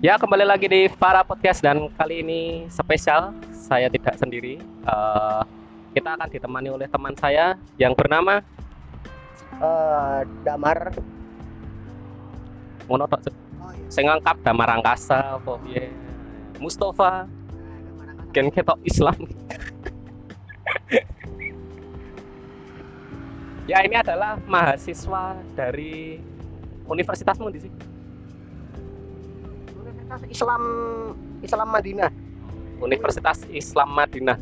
Ya kembali lagi di Para Podcast dan kali ini spesial saya tidak sendiri. Eh, kita akan ditemani oleh teman saya yang bernama eh damar ngono tok oh iya sing ngangkap Damar Angkasa apa piye. Mustafa gen ketok Islam. ya ini adalah mahasiswa dari universitasmu di sini. Universitas Islam Islam Madinah Universitas Islam Madinah.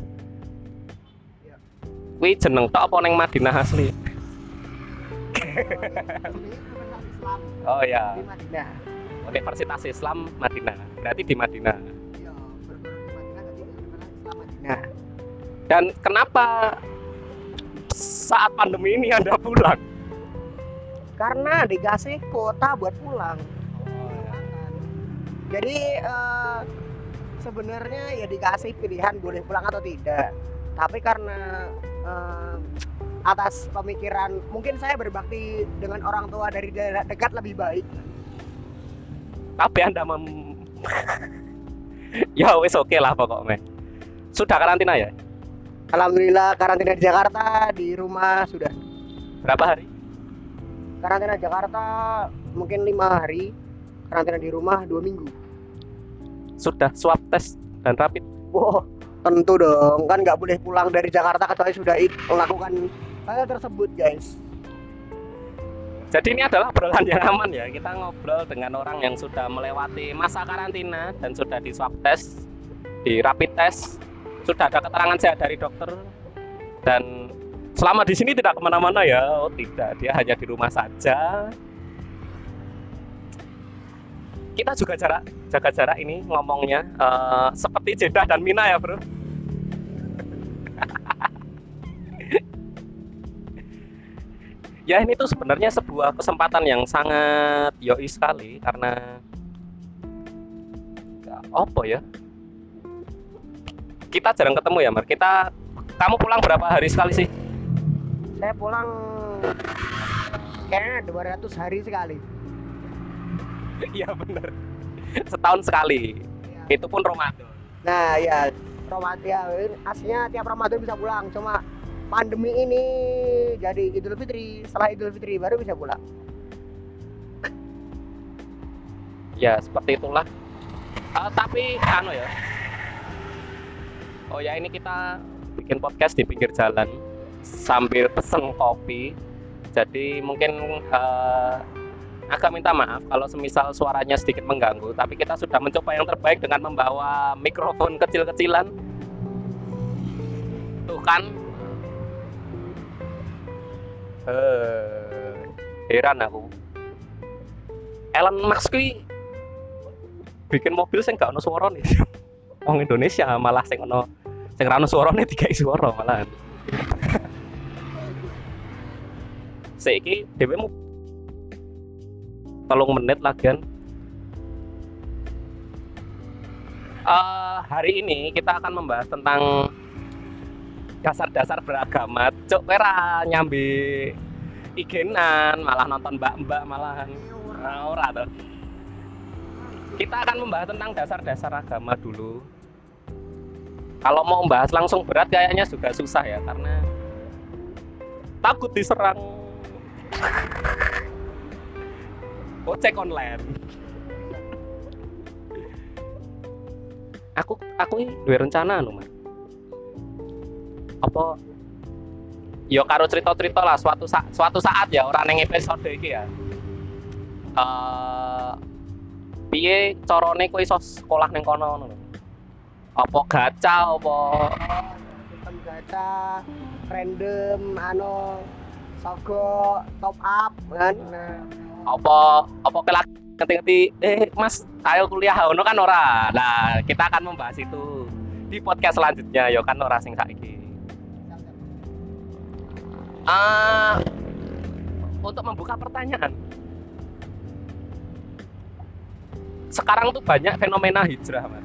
Ya. Kuwi jeneng tok apa ning Madinah asli? Islam Oh ya, di Madinah Universitas Islam Madinah. Berarti di Madinah. iya berburu di Madinah jadi Universitas Islam Madinah Dan kenapa saat pandemi ini Anda pulang? karena dikasih kuota buat pulang jadi eh, sebenarnya ya dikasih pilihan boleh pulang atau tidak tapi karena eh, atas pemikiran mungkin saya berbakti dengan orang tua dari daerah dekat lebih baik Tapi Anda mem Ya wis oke lah pokoknya. Sudah karantina ya? Alhamdulillah karantina di Jakarta di rumah sudah Berapa hari? karantina Jakarta mungkin lima hari karantina di rumah dua minggu Sudah swab test dan rapid. Wow, tentu dong kan nggak boleh pulang dari Jakarta kecuali sudah melakukan hal tersebut guys Jadi ini adalah obrolan yang aman ya. Kita ngobrol dengan orang yang sudah melewati masa karantina dan sudah di swab test, di rapid test, sudah ada keterangan sehat dari dokter dan selama di sini tidak ke mana-mana ya. Oh tidak, dia hanya di rumah saja. Kita juga jarak jaga jarak ini ngomongnya eh, seperti Jeddah dan Mina ya bro. ya ini tuh sebenarnya sebuah kesempatan yang sangat yoi sekali karena ya, apa ya? Kita jarang ketemu ya Mar. Kita kamu pulang berapa hari sekali sih? Saya pulang kayaknya 200 hari sekali iya bener. Setahun sekali. Itu pun Ramadan. Nah ya Ramadan ya aslinya tiap Ramadan bisa pulang. Cuma pandemi ini jadi Idul Fitri. Setelah Idul Fitri baru bisa pulang. Ya seperti itulah. Eh, tapi anu ya. Oh ya ini kita bikin podcast di pinggir jalan sambil pesen kopi. Jadi mungkin eh, agak minta maaf kalau semisal suaranya sedikit mengganggu tapi kita sudah mencoba yang terbaik dengan membawa mikrofon kecil-kecilan. Tuh kan? Eh heran aku. Elon Musk bikin mobil sing gak ono suara nih wong Indonesia malah sing ono sing ra ono suarane dikai suara malah Saiki dhewe tolong menit lagian Eh, hari ini kita akan membahas tentang dasar-dasar beragama. Cok kira nyambi igenan malah nonton mbak-mbak malahan. Nah, ora tuh kita akan membahas tentang dasar-dasar agama dulu. Kalau mau membahas langsung berat kayaknya juga susah ya karena takut diserang ojek online. Aku aku ini dua rencana anu, Mas. Apa yo karo cerita-cerita lah suatu saat suatu saat ya orang yang episode iki ya. Eh piye carane kowe iso sekolah ning kono ngono. Apa gacha apa sistem gacha random anu sogo top up kan nah, apa apa kelak ngerti-ngerti eh Mas ayo kuliah ngono kan ora. Nah, kita akan membahas itu di podcast selanjutnya yo kan ora sing saiki. Ah untuk membuka pertanyaan. Sekarang tuh banyak fenomena hijrah, Mar.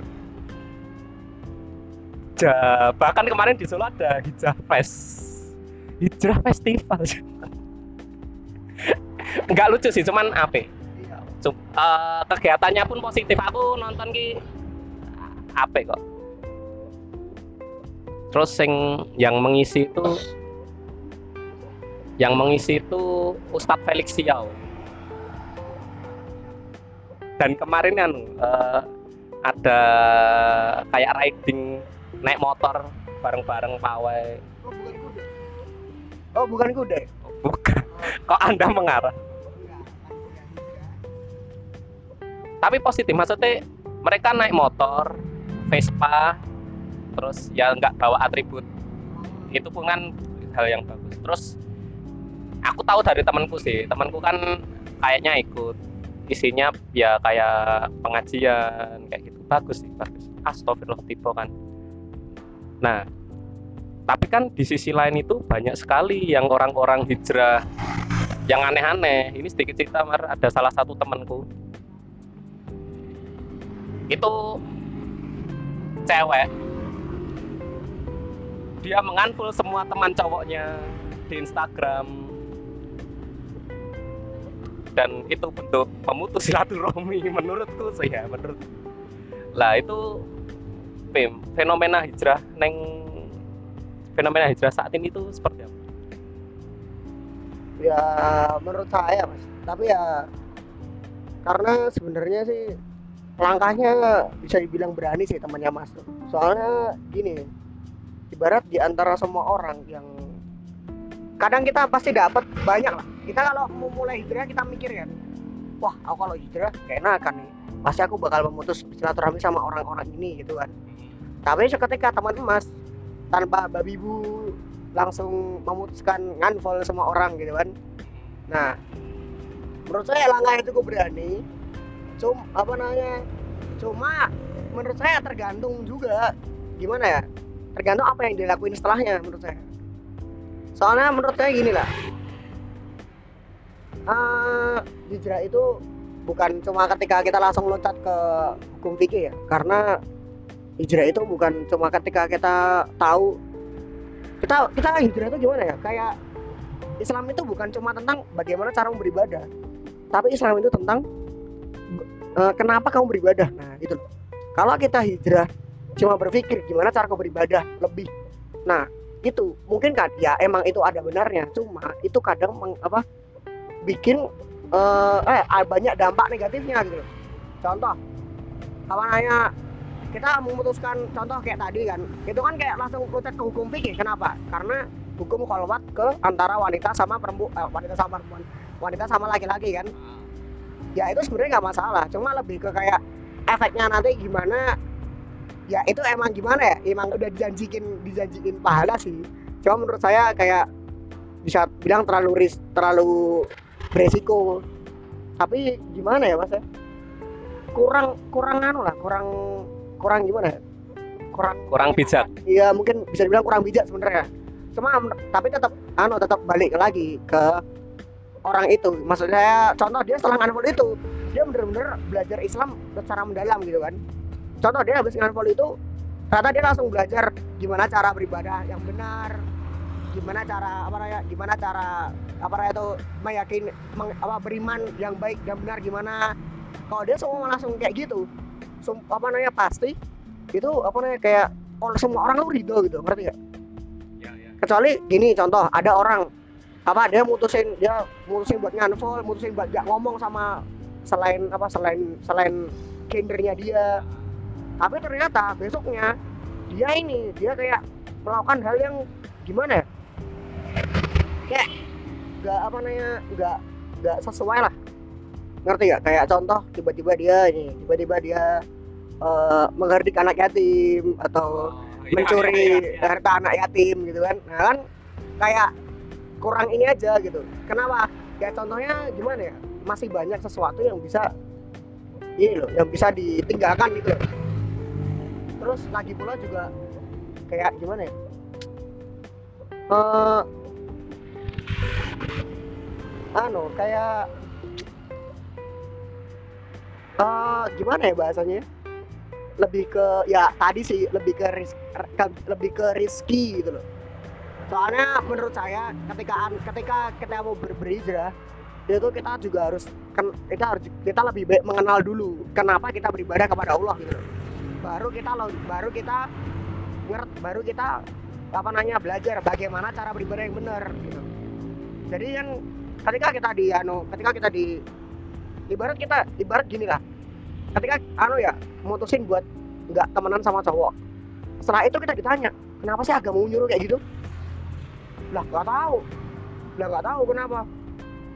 Ja, bahkan kemarin di Solo ada hijrah fest. Hijrah festival. Enggak lucu sih, cuman apa? iya. Cum- eh, kegiatannya pun positif aku nonton ki apa kok terus sing yang mengisi itu yang mengisi itu Ustadz Felix Siau dan kemarin kan eh, ada kayak riding naik motor bareng-bareng pawai Oh. Oh, bukan kuda. ya? bukan. Kok anda mengarah? Tapi positif maksudnya mereka naik motor Vespa terus ya nggak bawa atribut. Itu pun kan hal yang bagus. Terus aku tahu dari temanku sih temanku kan kayaknya ikut. Isinya ya kayak pengajian kayak gitu. Bagus sih bagus. Astagfirullah tipe kan. Nah tapi kan di sisi lain itu banyak sekali yang orang-orang hijrah yang aneh-aneh. Ini sedikit cerita Mar. ada salah satu temanku. Itu cewek. Dia menganful semua teman cowoknya di Instagram. Dan itu bentuk memutus silaturahmi menurutku sih ya menurut. Lah itu fenomena hijrah neng fenomena hijrah saat ini itu seperti apa? Ya, menurut saya, Mas. Tapi ya karena sebenarnya sih langkahnya bisa dibilang berani sih temannya Mas tuh. Soalnya gini, ibarat di antara semua orang yang kadang kita pasti dapat banyak lah. Kita kalau mau mulai hijrah kita mikir kan, wah aku kalau hijrah enakan nih. Pasti aku bakal memutus silaturahmi sama orang-orang ini gitu kan. Tapi seketika teman Mas tanpa babi bu langsung memutuskan nganfol semua orang gitu kan. Nah, menurut saya langkah itu cukup berani. Cum apa namanya? Cuma menurut saya tergantung juga gimana ya? Tergantung apa yang dilakuin setelahnya menurut saya. Soalnya menurut saya gini lah. Eh, hijrah itu bukan cuma ketika kita langsung loncat ke hukum fikih ya, karena hijrah itu bukan cuma ketika kita tahu kita kita hijrah itu gimana ya? Kayak Islam itu bukan cuma tentang bagaimana cara beribadah, tapi Islam itu tentang eh, kenapa kamu beribadah. Nah, itu. loh. Kalau kita hijrah cuma berpikir gimana cara kau beribadah lebih. Nah, itu mungkin kan ya emang itu ada benarnya, cuma itu kadang meng- apa bikin eh, eh banyak dampak negatifnya gitu. Contoh, apa namanya kita memutuskan contoh kayak tadi kan, itu kan kayak langsung loncat ke hukum fikih. Kenapa? Karena hukum kholwat ke antara wanita sama perempuan eh, wanita sama perempuan. Wanita sama laki-laki kan. Ya itu sebenarnya nggak masalah. Cuma lebih ke kayak efeknya nanti gimana ya itu emang gimana ya? Emang udah dijanjikin dijanjikin pahala sih. Cuma menurut saya kayak bisa bilang terlalu ris terlalu beresiko. Tapi gimana ya mas ya? Kurang kurang anu lah kurang kurang gimana ya kurang Kurang bijak. Iya mungkin bisa dibilang kurang bijak sebenarnya. Cuma tapi tetap anu tetap balik lagi ke orang itu. Maksud saya contoh dia setelah nganfol itu dia bener-bener belajar Islam secara mendalam gitu kan. Contoh dia habis nganfol itu ternyata dia langsung belajar gimana cara beribadah yang benar, gimana cara apa namanya, gimana cara apa namanya itu meyakini meng- apa beriman yang baik dan benar gimana. Kalau dia semua langsung kayak gitu, apa namanya pasti itu apa namanya kayak orang semua orang tuh ridho gitu ngerti gak? kecuali gini contoh ada orang apa dia mutusin dia mutusin buat nganfol mutusin buat gak ngomong sama selain apa selain selain gendernya dia. Tapi ternyata besoknya dia ini dia kayak melakukan hal yang gimana ya? Kayak gak apa namanya gak gak sesuai lah. Ngerti gak kayak contoh tiba-tiba dia ini tiba-tiba dia eh, menghardik anak yatim atau Iya, mencuri harta anak yatim gitu kan. Nah kan kayak kurang ini aja gitu. Kenapa? Ya contohnya gimana ya? Masih banyak sesuatu yang bisa ini loh yang bisa ditinggalkan gitu loh. terus lagi pula juga kayak gimana ya? Eh anu kayak eh gimana ya bahasanya lebih ke ya tadi sih lebih ke, ris- ke- lebih ke risky gitu loh. Soalnya menurut saya ketika ketika kita mau ber- berhijrah itu kita juga harus kita harus kita lebih baik mengenal dulu kenapa kita beribadah kepada Allah gitu loh. baru kita baru kita baru kita apa namanya belajar bagaimana cara beribadah yang benar gitu. Jadi kan ketika kita di anu ketika kita di ibarat kita ibarat gini lah ketika anu ya mutusin buat nggak temenan sama cowok. Setelah itu kita ditanya kenapa sih agama nyuruh kayak gitu? Lah nggak tahu. Lah nggak tahu kenapa.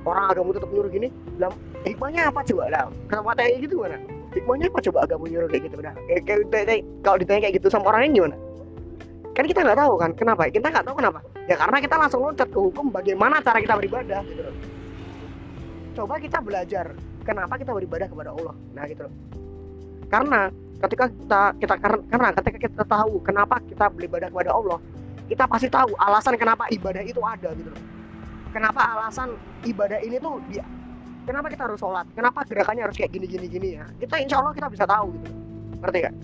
Orang agama tetap nyuruh gini. Lah hikmahnya apa coba? Lah kenapa kayak gitu mana hikmahnya apa coba agama nyuruh kayak gitu? Nah kayak, kalau ditanya kayak gitu sama orangnya gimana? Kan kita nggak tahu kan kenapa? Kita nggak tahu kenapa. Ya karena kita langsung loncat ke hukum bagaimana cara kita beribadah gitu coba kita belajar kenapa kita beribadah kepada Allah? Nah gitu loh. Karena ketika kita kita karena ketika kita tahu kenapa kita beribadah kepada Allah kita pasti tahu alasan kenapa ibadah itu ada gitu loh. Kenapa alasan ibadah ini tuh dia kenapa kita harus sholat? Kenapa gerakannya harus kayak gini gini gini ya? Kita insya Allah kita bisa tahu gitu ngerti gak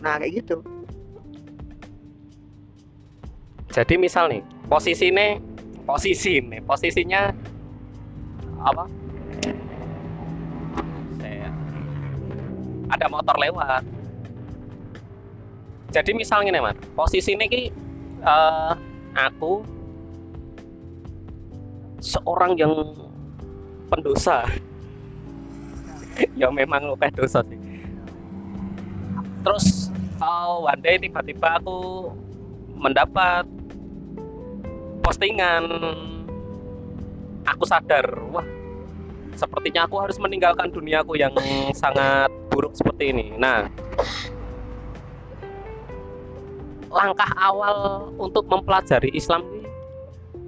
nah kayak gitu. Jadi misal nih, posisi ini posisi nih, posisinya apa? Ada motor lewat. Jadi misalnya nih, Mas, posisi ini eh, aku seorang yang pendosa. ya memang lu dosa sih. Terus oh, one day tiba-tiba aku mendapat postingan aku sadar wah sepertinya aku harus meninggalkan duniaku yang sangat buruk seperti ini. Nah langkah awal untuk mempelajari Islam ini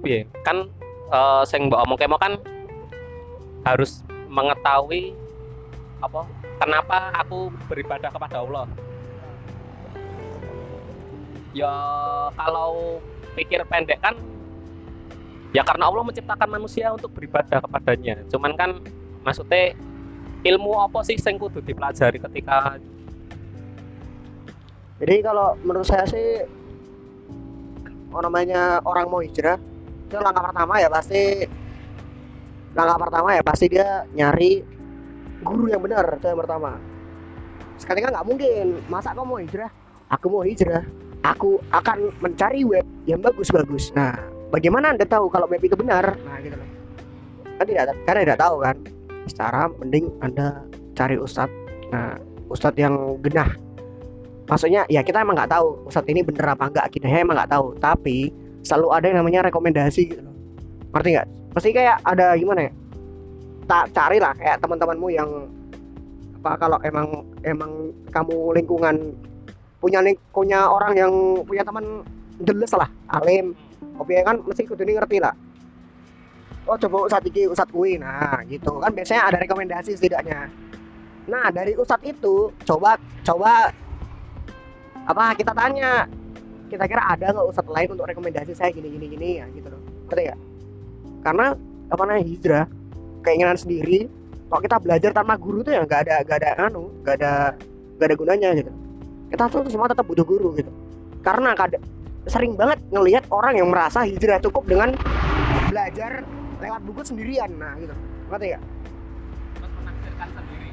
piye? kan eh, sing mbok omong kemo kan harus mengetahui apa kenapa aku beribadah kepada Allah. Ya kalau pikir pendek kan ya karena Allah menciptakan manusia untuk beribadah kepadanya. Cuman kan maksudnya ilmu apa sih yang kudu dipelajari ketika jadi kalau menurut saya sih orang namanya orang mau hijrah itu langkah pertama ya pasti langkah pertama ya pasti dia nyari guru yang benar itu yang pertama. Sekali kan nggak mungkin masa kamu mau hijrah? Aku mau hijrah aku akan mencari web yang bagus-bagus. Nah bagaimana anda tahu kalau web itu benar? Nah gitu kan tidak karena tidak tahu kan secara mending anda cari ustadz nah ustadz yang genah. Maksudnya ya kita emang nggak tahu ustadz ini bener apa enggak kita emang nggak tahu. Tapi selalu ada yang namanya rekomendasi gitu loh. Ngerti nggak? Pasti kayak ada gimana ya? Tak carilah kayak teman-temanmu yang apa kalau emang emang kamu lingkungan punya ling- punya orang yang punya teman jelas lah alim. Kopi kan mesti kudu ngerti lah oh coba ustadz iki ustadz kui nah gitu. Kan biasanya ada rekomendasi setidaknya. Nah dari ustadz itu coba coba apa kita tanya kita kira ada nggak ustadz lain untuk rekomendasi saya gini gini gini? Ya gitu loh. Ngerti ya karena apa namanya hijrah keinginan sendiri kalau kita belajar tanpa guru tuh ya nggak ada nggak ada anu nggak ada nggak ada gunanya gitu. Kita tuh semua tetap butuh guru gitu. Karena kada, sering banget ngelihat orang yang merasa hijrah cukup dengan belajar lewat buku sendirian nah gitu. Ngerti ya terus menafsirkan sendiri.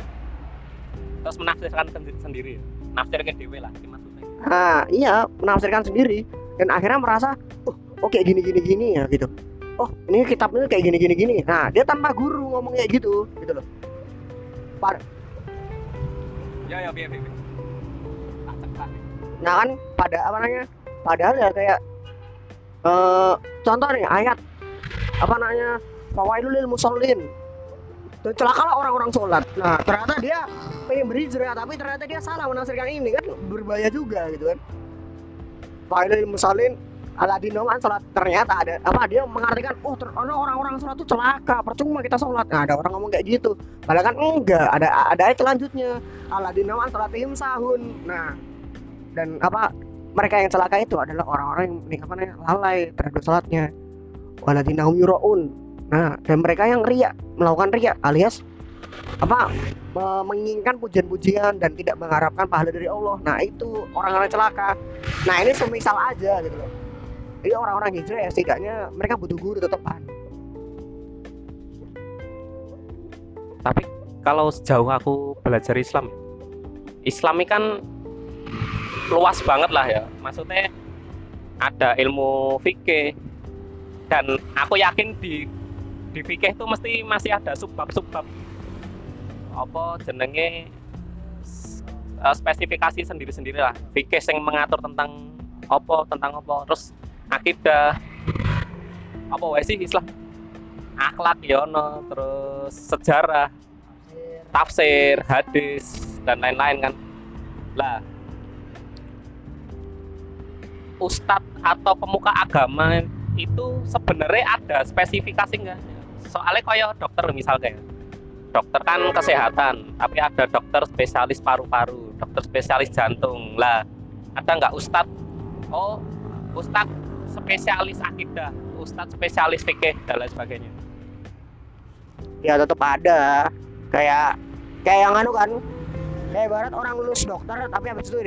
Terus menafsirkan sendi- sendiri. Nafsir ke dewe lah maksudnya nah iya menafsirkan sendiri. Dan akhirnya merasa oh oke gini gini gini ya gitu. Oh ini kitabnya kayak gini gini gini. Nah dia tanpa guru ngomong kayak gitu gitu loh. Ya ya biar biar nah kan pada apa namanya padahal ya kayak eh contoh nih ayat apa namanya fawailul musallin. Dan celakalah orang-orang sholat. Nah ternyata dia pengen berhijrah tapi ternyata dia salah menafsirkan ini kan? Berbahaya juga gitu kan? Fawailul musallin ala dinoman sholat ternyata ada apa dia mengartikan oh ter- ono orang-orang sholat tuh celaka percuma kita sholat. Nah ada orang ngomong kayak gitu. Padahal kan enggak ada ada ayat selanjutnya. Ala dinoman sholatihim sahun. Nah dan apa mereka yang celaka itu adalah orang-orang yang apa namanya lalai terhadap sholatnya waladina hum yuraun. Nah dan mereka yang riak melakukan riak alias apa me- menginginkan pujian-pujian dan tidak mengharapkan pahala dari Allah. Nah itu orang-orang celaka. Nah ini semisal aja gitu loh. Jadi orang-orang hijrah ya setidaknya mereka butuh guru tetepan tapi kalau sejauh aku belajar Islam Islam ini kan luas banget lah ya. Maksudnya ada ilmu fikih dan aku yakin di di fikih itu mesti masih ada subbab-subbab. Apa jenenge eh, spesifikasi sendiri-sendiri lah. Fikih yang mengatur tentang apa tentang apa. Terus akidah apa wae sih Islam akhlak ya ono terus sejarah tafsir hadis dan lain-lain kan. Lah ustadz atau pemuka agama itu sebenarnya ada spesifikasi nggak? Soalnya kayak dokter misal kayak dokter kan kesehatan tapi ada dokter spesialis paru-paru dokter spesialis jantung. Lah ada nggak ustadz oh ustadz spesialis akidah ustadz spesialis fikih dan lain sebagainya. Ya tetap ada. Kayak kayak yang anu kan kayak ibarat orang lulus dokter tapi habis itu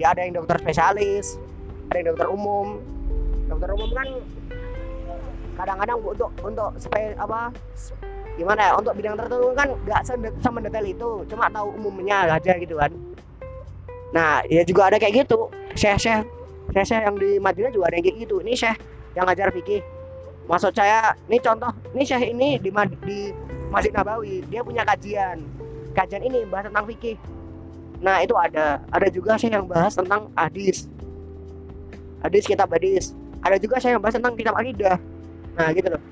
dia ada yang dokter spesialis ada yang dokter umum. Dokter umum kan kadang-kadang untuk untuk spe, apa gimana ya untuk bidang tertentu kan nggak semendetail itu cuma tahu umumnya aja gitu kan. Nah ya juga ada kayak gitu. Syekh syekh syekh yang di Madinah juga ada yang kayak gitu. Ini syekh yang ngajar fikih maksud saya ini contoh ini syekh ini di Mad- di Masjid Nabawi. Dia punya kajian. Kajian ini bahas tentang fikih nah itu ada ada juga saya yang bahas tentang hadis. Hadis kitab hadis. Ada juga saya yang bahas tentang kitab akidah nah gitu loh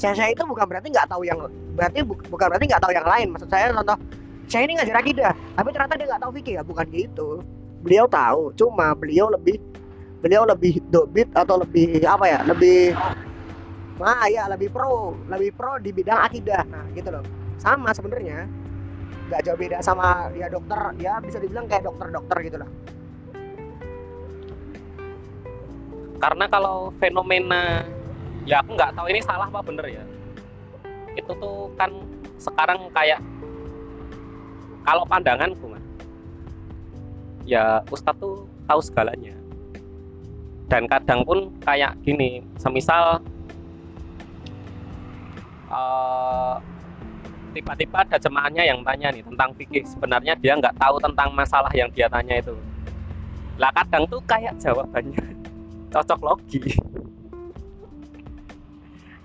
saya saya itu bukan berarti nggak tahu yang berarti bu- bukan berarti nggak tahu yang lain maksud saya contoh saya ini ngajar akidah tapi ternyata dia nggak tahu fikih ya bukan gitu beliau tahu cuma beliau lebih beliau lebih dobit atau lebih apa ya lebih Nah, ya lebih pro, lebih pro di bidang akidah. Nah, gitu loh. Sama sebenarnya. Gak jauh beda sama dia dokter, ya bisa dibilang kayak dokter-dokter gitu lah. karena kalau fenomena ya aku nggak tahu ini salah apa bener ya. Itu tuh kan sekarang kayak kalau pandanganku Mas, ya Ustadz tuh tahu segalanya. Dan kadang pun kayak gini semisal eh, tiba-tiba ada jemaahnya yang tanya nih tentang fikih. Sebenarnya dia nggak tahu tentang masalah yang dia tanya itu. Lah kadang tuh kayak jawabannya cocok logi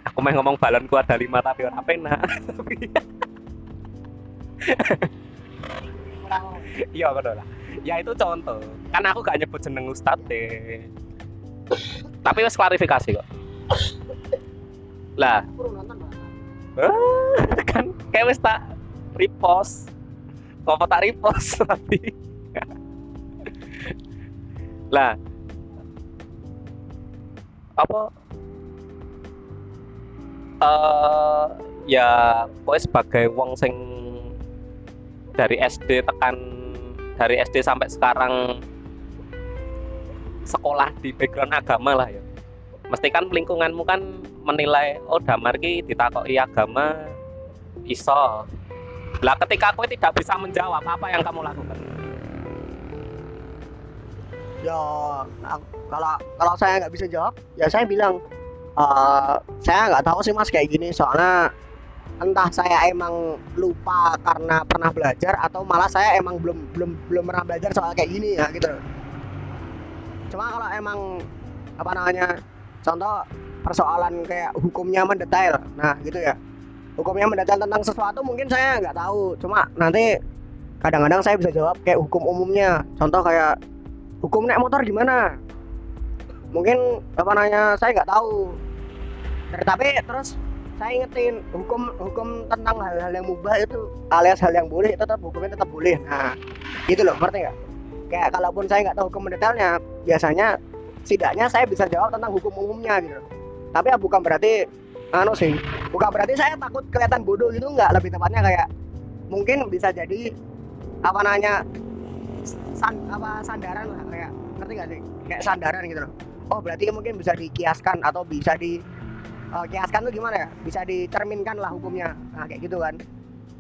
aku main ngomong balonku ada lima tapi ora pena. Tapi iya ngono lah. Ya itu contoh. Kan aku gak nyebut jeneng ustad deh. Tapi wes klarifikasi kok. Lah. Aku Pak. kan kayak wes tak repost. Ngapa tak repost tapi lah. Apa eh ya pokoknya sebagai wong sing dari SD tekan dari SD sampai sekarang sekolah di background agama lah ya. Mesti kan lingkunganmu kan menilai oh damar ki ditakoki agama iso. Lah ketika aku tidak bisa menjawab apa yang kamu lakukan? Ya, kalau kalau saya nggak bisa jawab, ya saya bilang "Eh, saya nggak tahu sih mas kayak gini soalnya entah saya emang lupa karena pernah belajar atau malah saya emang belum belum belum pernah belajar soal kayak gini ya gitu. Cuma kalau emang apa namanya contoh persoalan kayak hukumnya mendetail, nah gitu ya. Hukumnya mendetail tentang sesuatu mungkin saya nggak tahu, cuma nanti kadang-kadang saya bisa jawab kayak hukum umumnya. Contoh kayak hukum naik motor gimana? Mungkin apa namanya saya nggak tahu. Tapi terus saya ingetin hukum hukum tentang hal-hal yang mubah itu alias hal yang boleh tetap hukumnya tetap boleh. Nah, gitu loh, ngerti nggak? Kayak kalaupun saya nggak tahu hukum mendetailnya, biasanya setidaknya saya bisa jawab tentang hukum umumnya gitu. Tapi ya bukan berarti anu sih, bukan berarti saya takut kelihatan bodoh gitu nggak. Lebih tepatnya kayak mungkin bisa jadi apa namanya san, apa sandaran lah kayak ngerti gak sih kayak sandaran gitu loh oh berarti mungkin bisa dikiaskan atau bisa di eh, kiaskan tuh gimana ya? Bisa dicerminkan lah hukumnya. Nah kayak gitu kan.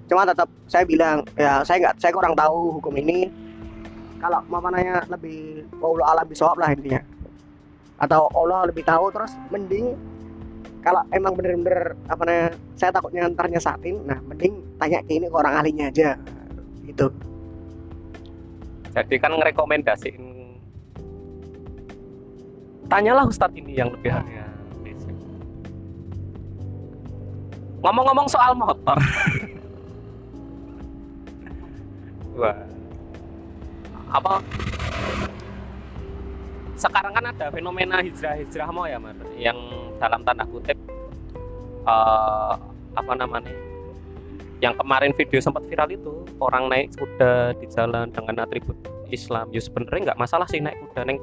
Cuma tetap saya bilang ya saya nggak saya kurang tahu hukum ini. Kalau apa nanya lebih Allah alam bisawab lah intinya. Atau Allah lebih tahu terus mending kalau emang bener-bener apa namanya saya takutnya ntar nyesatin nah mending tanya ke ini ke orang ahlinya aja gitu. Jadi kan ngerekomendasiin tanyalah Ustadz ini yang lebih ahli ngomong-ngomong soal motor. Wah. apa? Sekarang kan ada fenomena hijrah-hijrah mau ya Mar yang dalam tanda kutip uh, apa namanya yang kemarin video sempat viral itu orang naik kuda di jalan dengan atribut Islam. Ya sebenarnya nggak masalah sih naik kuda. Neng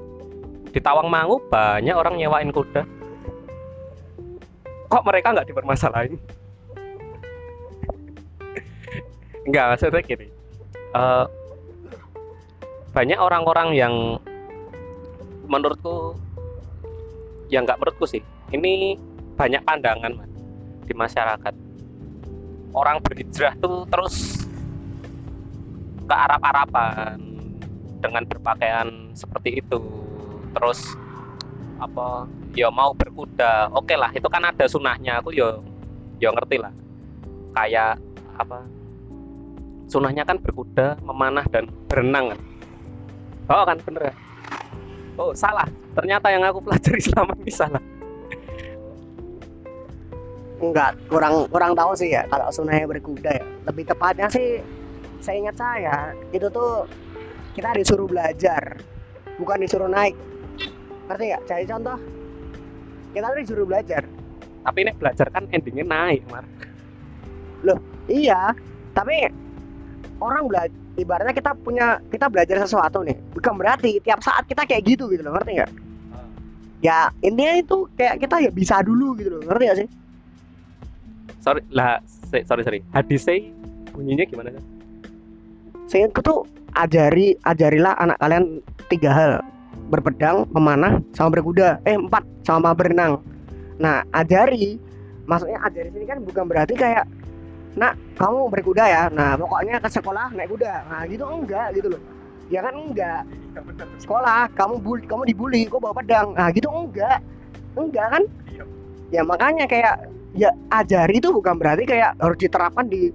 di Tawangmangu banyak orang nyewain kuda. Kok mereka nggak dipermasalahin nggak maksudnya gini. Uh, banyak orang-orang yang menurutku yang nggak menurutku sih ini banyak pandangan man, di masyarakat. Orang berhijrah tuh terus ke Arab-Araban dengan berpakaian seperti itu. Terus apa ya mau berkuda. Oke lah itu kan ada sunahnya aku yo ya, yo ya ngerti lah. Kayak apa sunahnya kan berkuda memanah dan berenang. Kan oh kan bener ya? Oh salah. Ternyata yang aku pelajari selama ini salah. Enggak kurang kurang tahu sih ya kalau sunahnya berkuda ya. Lebih tepatnya sih saya ingat saya itu tuh kita disuruh belajar bukan disuruh naik. Ngerti nggak? Cari contoh kita tuh disuruh belajar. Tapi ini belajar kan endingnya naik mar. Loh iya. Tapi orang belajar ibaratnya kita punya kita belajar sesuatu nih bukan berarti tiap saat kita kayak gitu gitu loh ngerti nggak? Hmm. ya intinya itu kayak kita ya bisa dulu gitu loh ngerti gak sih? Sorry lah sorry sorry. Hadis saya bunyinya gimana sih saya tuh ajari ajarilah anak kalian tiga hal. Berpedang memanah sama berkuda. Eh empat sama berenang. Nah ajari maksudnya ajari sini kan bukan berarti kayak nak kamu berkuda ya? Nah pokoknya ke sekolah naik kuda. Nah gitu enggak gitu loh. Ya kan enggak. Sekolah kamu bully kamu dibully kok bawa pedang? Nah gitu enggak. Enggak kan? Ya makanya kayak ya ajari itu bukan berarti kayak harus diterapkan di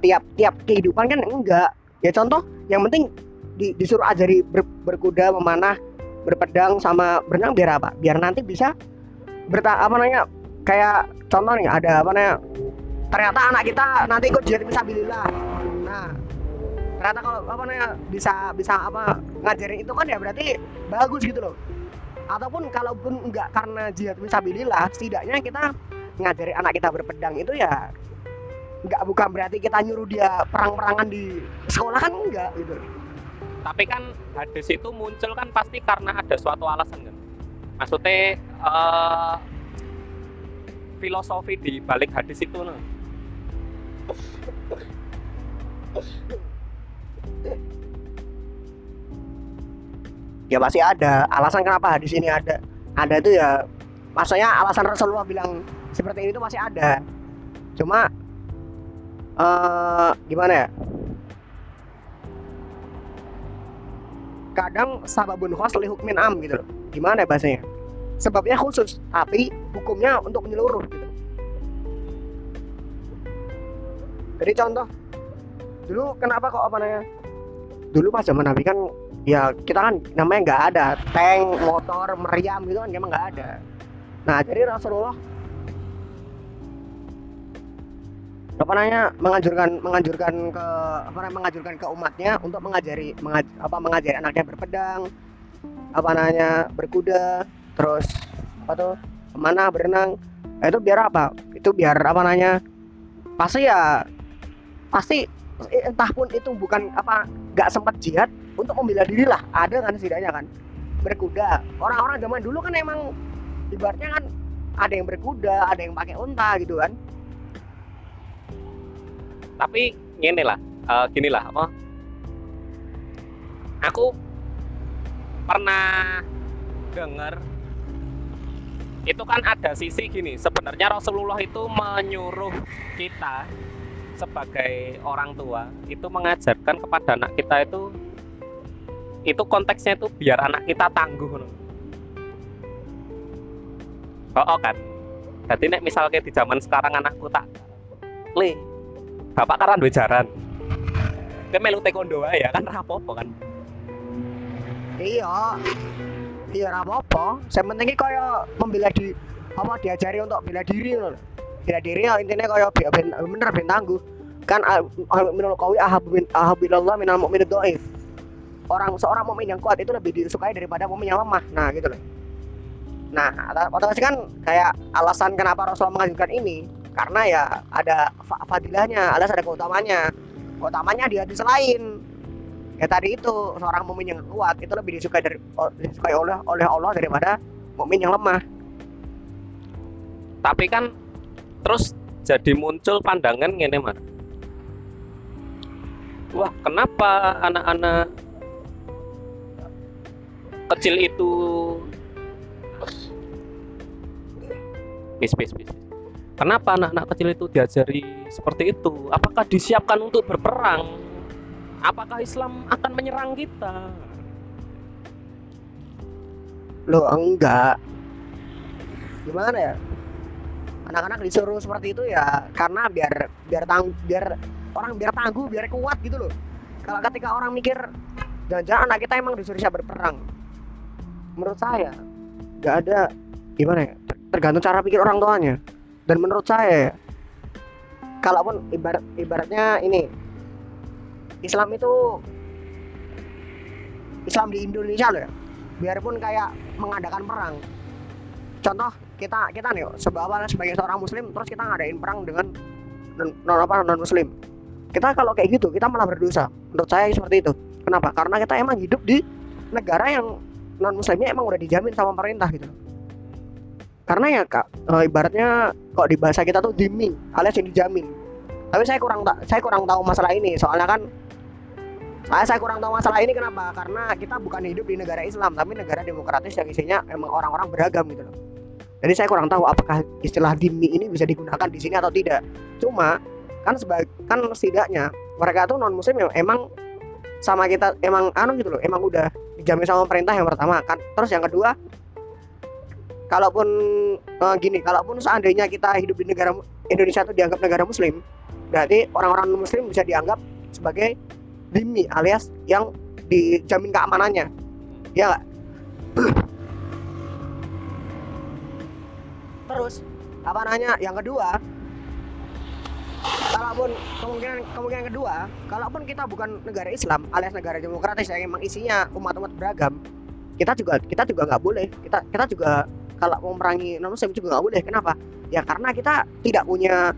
tiap-tiap kehidupan kan? Enggak. Ya contoh yang penting di, disuruh ajari ber, berkuda memanah berpedang sama berenang biar apa? Biar nanti bisa berta apa namanya kayak contoh nih ada apa namanya ternyata anak kita nanti ikut jihad fisabilillah nah ternyata kalau apa namanya bisa bisa apa ngajarin itu kan ya berarti bagus gitu loh. Ataupun kalaupun enggak karena jihad fisabilillah setidaknya kita ngajari anak kita berpedang itu ya enggak bukan berarti kita nyuruh dia perang-perangan di sekolah kan enggak gitu. Tapi kan hadis itu muncul kan pasti karena ada suatu alasan kan. Maksudnya uh, filosofi di balik hadis itu nah ya pasti ada. Alasan kenapa hadis ini ada. Ada itu ya maksudnya alasan Rasulullah bilang seperti ini itu masih ada. Cuma uh, gimana ya? Kadang sababun khos li hukmin am gitu loh. Gimana ya bahasanya? Sebabnya khusus tapi hukumnya untuk menyeluruh gitu jadi contoh dulu kenapa kok apa namanya? Dulu pas zaman Nabi kan ya kita kan namanya nggak ada tank motor meriam gitu kan emang nggak ada. Nah jadi Rasulullah apa namanya menganjurkan menganjurkan ke apa namanya menganjurkan ke umatnya untuk mengajari mengaj, apa mengajari anaknya berpedang apa namanya berkuda terus apa tuh mana berenang. Nah, itu biar apa? Itu biar apa namanya pasti ya pasti entah pun itu bukan apa nggak sempat jihad untuk membela diri lah. Ada kan setidaknya kan? Berkuda. Orang-orang zaman dulu kan emang ibaratnya kan ada yang berkuda ada yang pakai unta gitu kan. Tapi gini lah. Uh, gini lah apa? Aku pernah dengar itu kan ada sisi gini. Sebenarnya Rasulullah itu menyuruh kita sebagai orang tua itu mengajarkan kepada anak kita itu itu konteksnya itu biar anak kita tangguh oh, oh kan? Jadi nek misalnya di zaman sekarang anakku tak le bapak karan duwe jaran. Kowe melu taekwondo ya kan ra apa-apa kan. iya. Iya ora apa-apa. Yang penting kaya membela di apa diajari untuk bela diri loh diri ya intinya kaya ben, bener ben tangguh. Kan minul qawi ahabillallah minal mu'min dhaif orang seorang mukmin yang kuat itu lebih disukai daripada mukmin yang lemah. Nah gitu loh. Nah otomatis kan kayak alasan kenapa Rasulullah mengajukan ini karena ya ada fa- fadilahnya alias ada keutamanya keutamanya di hadis lain. Ya tadi itu seorang mukmin yang kuat itu lebih disukai dari disukai oleh oleh Allah daripada mukmin yang lemah. Tapi kan terus jadi muncul pandangan ngene Mas. Wah, kenapa anak-anak kecil itu bis bis bis. Kenapa anak-anak kecil itu diajari seperti itu? Apakah disiapkan untuk berperang? Apakah Islam akan menyerang kita? Loh enggak gimana ya anak-anak disuruh seperti itu ya karena biar biar tang biar orang biar tangguh biar kuat gitu loh. Kalau ketika orang mikir jangan-jangan anak kita emang disuruh siap berperang. Menurut saya nggak ada gimana ya ter- tergantung cara pikir orang tuanya. Dan menurut saya ya, kalaupun ibarat ibaratnya ini Islam itu Islam di Indonesia loh ya biarpun kayak mengadakan perang. Contoh kita kita nih sebawa sebagai seorang muslim terus kita ngadain perang dengan non, apa non muslim kita kalau kayak gitu kita malah berdosa. Menurut saya seperti itu. Kenapa? Karena kita emang hidup di negara yang non muslimnya emang udah dijamin sama pemerintah gitu. Karena ya kak eh, ibaratnya kok di bahasa kita tuh dimi alias yang dijamin. Tapi saya kurang tak saya kurang tahu masalah ini. Soalnya kan saya, saya kurang tahu masalah ini kenapa? Karena kita bukan hidup di negara Islam tapi negara demokratis yang isinya emang orang-orang beragam gitu loh jadi saya kurang tahu apakah istilah dimi ini bisa digunakan di sini atau tidak. Cuma kan sebagai kan setidaknya mereka tuh non muslim yang emang sama kita emang anu gitu loh emang udah dijamin sama pemerintah yang pertama kan. Terus yang kedua kalaupun eh, gini kalaupun seandainya kita hidup di negara Indonesia itu dianggap negara muslim berarti orang-orang muslim bisa dianggap sebagai dimi alias yang dijamin keamanannya. Ya? Terus apa namanya? Yang kedua kalaupun kemungkinan kemungkinan kedua kalaupun kita bukan negara Islam alias negara demokratis yang emang isinya umat-umat beragam kita juga kita juga nggak boleh. Kita kita juga kalau memerangi non muslim juga nggak boleh. Kenapa? Ya karena kita tidak punya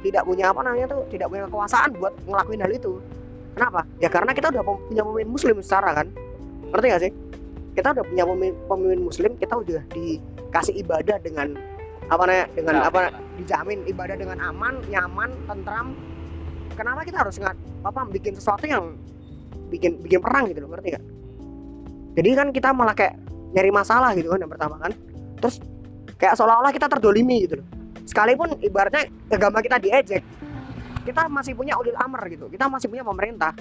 tidak punya apa namanya tuh tidak punya kekuasaan buat ngelakuin hal itu. Kenapa? Ya karena kita udah punya pemimpin muslim secara kan. Ngerti gak sih? Kita udah punya pemimpin muslim kita udah dikasih ibadah dengan apa namanya dengan apa dijamin ibadah dengan aman, nyaman, tentram. Kenapa kita harus nggak apa bikin sesuatu yang bikin bikin perang gitu loh, ngerti gak? Jadi kan kita malah kayak nyari masalah gitu kan yang pertama kan. Terus kayak seolah-olah kita terdolimi gitu loh. Sekalipun ibaratnya agama kita diejek, kita masih punya ulil amr gitu. Kita masih punya pemerintah.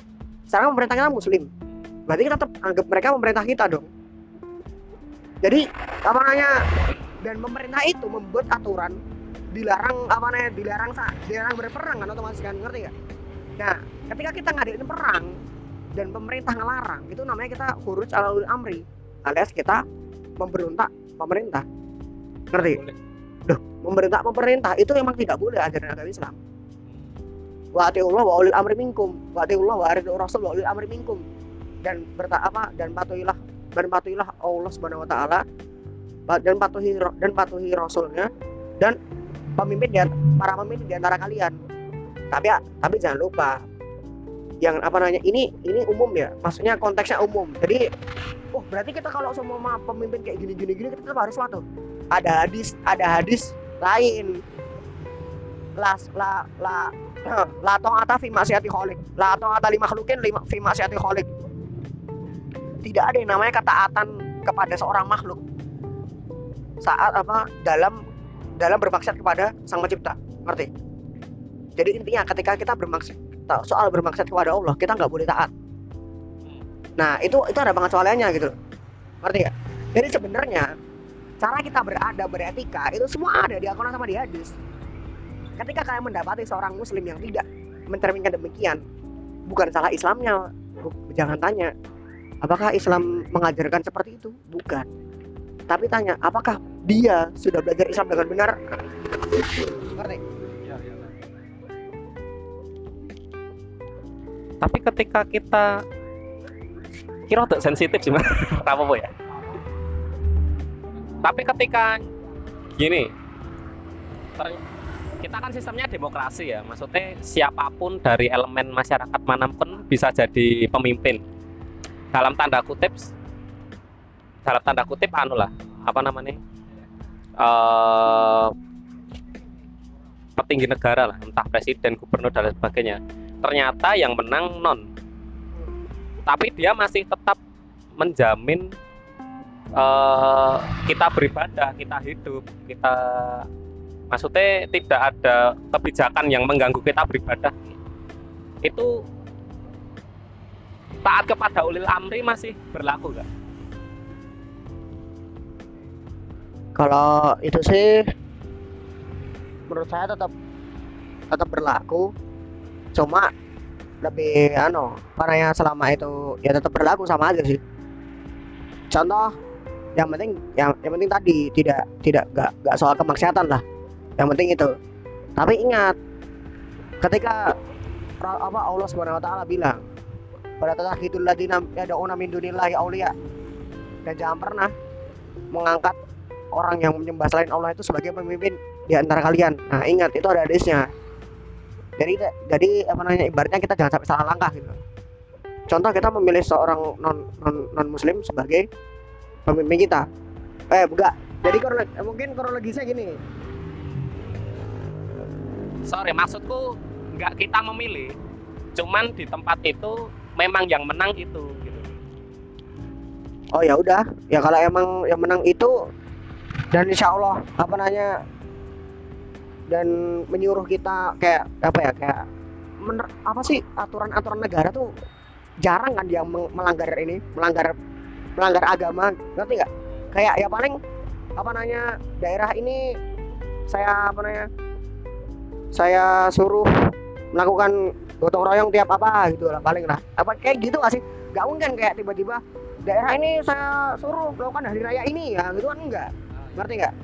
Sekarang pemerintah kita muslim. Berarti kita tetap anggap mereka pemerintah kita dong. Jadi apa namanya dan pemerintah itu membuat aturan dilarang apa namanya dilarang sa dilarang berperang kan otomatis kan ngerti gak? Nah ketika kita ngadain perang dan pemerintah ngelarang itu namanya kita huruf ala ulil amri alias kita memberontak pemerintah ngerti? Duh, memberontak pemerintah itu emang tidak boleh ajaran agama Islam. Wa atiullah wa ulil amri minkum, wa atiullah wa rasul wa ulil amri minkum. Dan berta apa dan patuhilah dan patuhilah Allah Subhanahu wa taala dan patuhi dan patuhi rasulnya dan pemimpin ant- para pemimpin di antara kalian. Tapi tapi jangan lupa yang apa namanya ini ini umum ya maksudnya konteksnya umum. Jadi oh berarti kita kalau semua pemimpin kayak gini gini gini kita tetap harus suatu ada hadis ada hadis lain. Las la la la ta'ata fi maksiati khaliq. La ta'ata li makhlukin li fi maksiati khaliq. Tidak ada yang namanya ketaatan kepada seorang makhluk saat apa dalam dalam bermaksud kepada sang pencipta. Ngerti? Jadi intinya ketika kita bermaksud soal bermaksud kepada Allah kita nggak boleh taat. Nah itu itu ada pengecualiannya gitu. Ngerti ya jadi sebenarnya cara kita berada beretika itu semua ada di Al-Quran sama di hadis. Ketika kalian mendapati seorang muslim yang tidak mencerminkan demikian bukan salah Islamnya jangan tanya apakah Islam mengajarkan seperti itu? Bukan tapi tanya apakah dia sudah belajar Islam dengan benar? Tapi ketika kita kira untuk sensitif sih apa apa ya. Tapi ketika gini kita kan sistemnya demokrasi ya. Maksudnya siapa pun dari elemen masyarakat mana pun bisa jadi pemimpin. Dalam tanda kutip dalam tanda kutip anu lah apa namanya eh petinggi negara lah entah presiden gubernur dan sebagainya. Ternyata yang menang non. Tapi dia masih tetap menjamin eh, kita beribadah kita hidup kita maksudnya tidak ada kebijakan yang mengganggu kita beribadah. Itu taat kepada ulil amri masih berlaku nggak? Kalau itu sih menurut saya tetap tetap berlaku. Cuma lebih ano karena yang selama itu ya tetap berlaku sama aja sih. Contoh yang penting yang, yang penting tadi tidak tidak gak, gak soal kemaksiatan lah. Yang penting itu. Tapi ingat ketika apa Allah Subhanahu wa taala bilang pada tatakhitul ladina yad'una min dunillahi auliya dan jangan pernah mengangkat orang yang menyembah selain Allah itu sebagai pemimpin di antara kalian. Nah, ingat itu ada hadisnya. Jadi jadi apa namanya ibaratnya kita jangan sampai salah langkah gitu. Contoh kita memilih seorang non non, non muslim sebagai pemimpin kita. Eh, enggak. Jadi kronologi, mungkin kronologisnya gini. sorry maksudku nggak kita memilih cuman di tempat itu memang yang menang itu gitu Oh ya udah, ya kalau emang yang menang itu dan insya Allah apa namanya dan menyuruh kita kayak apa ya kayak mener, apa sih aturan-aturan negara tuh jarang kan meng- melanggar ini melanggar melanggar agama ngerti nggak? Kayak ya paling apa namanya daerah ini saya apa namanya saya suruh melakukan gotong royong tiap apa gitu lah paling lah. Apa kayak gitu nggak sih? Nggak mungkin kayak tiba-tiba daerah ini saya suruh melakukan hari raya ini ya gitu kan enggak ngerti nggak?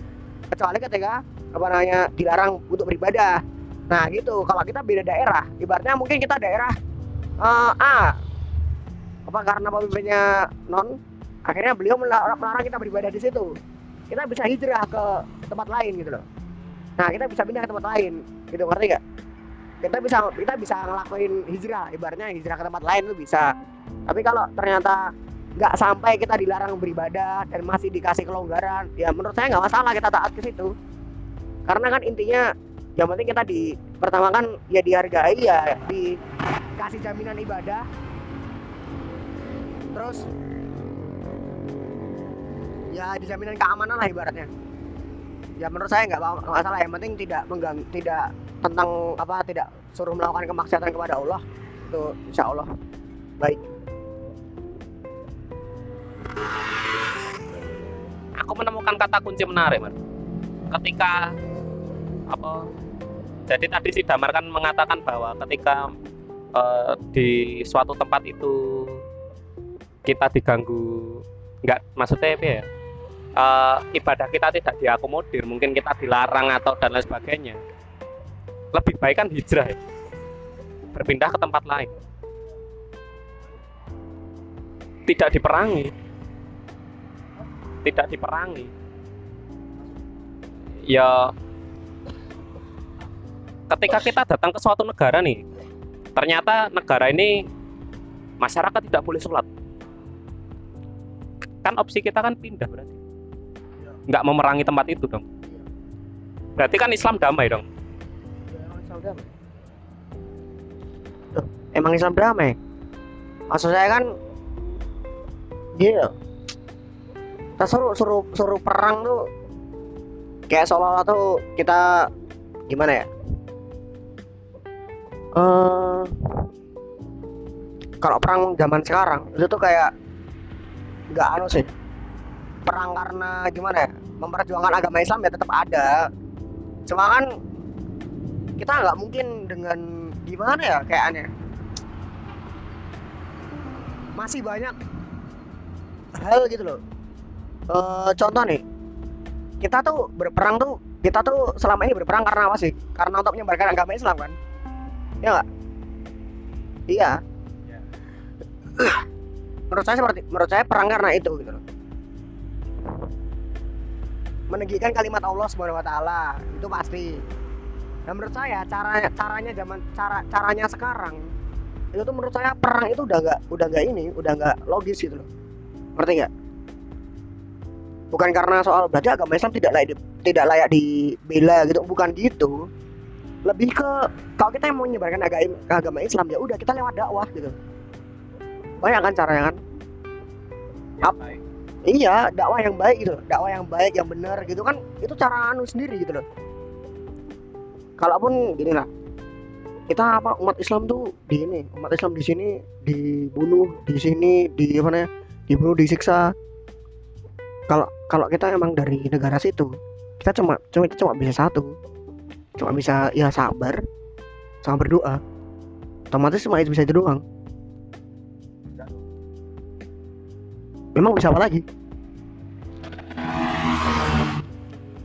Kecuali ketika apa namanya dilarang untuk beribadah. Nah gitu. Kalau kita beda daerah ibaratnya mungkin kita daerah eh, A. Apa karena pemimpinnya non akhirnya beliau melarang, melarang kita beribadah di situ. Kita bisa hijrah ke tempat lain gitu loh. Nah kita bisa pindah ke tempat lain gitu. Ngerti nggak? Kita bisa kita bisa ngelakuin hijrah. Ibaratnya hijrah ke tempat lain tuh bisa. Tapi kalau ternyata nggak sampai kita dilarang beribadah dan masih dikasih kelonggaran. Ya menurut saya nggak masalah kita taat ke situ. Karena kan intinya yang penting kita di pertama kan ya dihargai ya dikasih jaminan ibadah. Terus ya dijaminan keamanan lah ibaratnya. Ya menurut saya nggak masalah. Yang penting tidak menggang tidak tentang apa tidak suruh melakukan kemaksiatan kepada Allah. Itu insya Allah. Baik aku menemukan kata kunci menarik man ketika apa jadi tadi si Damar kan mengatakan bahwa ketika eh, di suatu tempat itu kita diganggu nggak maksudnya apa ya eh, ibadah kita tidak diakomodir mungkin kita dilarang atau dan lain sebagainya lebih baik kan hijrah. Ya. berpindah ke tempat lain. Tidak diperangi tidak diperangi. Ya ketika kita datang ke suatu negara nih ternyata negara ini masyarakat tidak boleh sholat. Kan opsi kita kan pindah berarti. Nggak memerangi tempat itu dong. Berarti kan Islam damai dong? Emang Islam damai? Maksud saya kan gini loh kita suruh suruh suruh perang tuh. Kayak seolah-olah tuh kita gimana ya? Eh kalau perang zaman sekarang itu tuh kayak nggak anu sih. Perang karena gimana ya? Memperjuangkan agama Islam ya tetap ada. Cuma kan kita nggak mungkin dengan gimana ya kayak aneh. Masih banyak hal gitu loh Eh, contoh nih kita tuh berperang tuh kita tuh selama ini berperang karena apa sih karena untuk menyebarkan agama Islam kan ya nggak iya Ya. menurut saya seperti menurut saya perang karena itu gitu loh menegakkan kalimat Allah Subhanahu wa taala itu pasti. Dan menurut saya cara caranya zaman cara caranya sekarang itu tuh menurut saya perang itu udah nggak udah nggak ini, udah nggak logis gitu loh. Ngerti nggak? Bukan karena soal berarti agama Islam tidak layak di, tidak layak dibela gitu, bukan gitu. Lebih ke kalau kita yang mau menyebarkan agama, agama Islam ya udah kita lewat dakwah gitu. Banyak kan caranya kan? Ap-. Iya, dakwah yang baik gitu loh. Dakwah yang baik, yang benar gitu kan itu cara anu sendiri gitu loh. Kalaupun gini lah. Kita apa umat Islam tuh di ini, umat Islam di sini dibunuh, di sini di apa namanya? dibunuh, disiksa. Kalau kalau kita emang dari negara situ, kita cuma cuma kita cuma bisa satu. Cuma bisa ya sabar sama berdoa. Otomatis cuma itu bisa itu doang. Memang bisa apa lagi?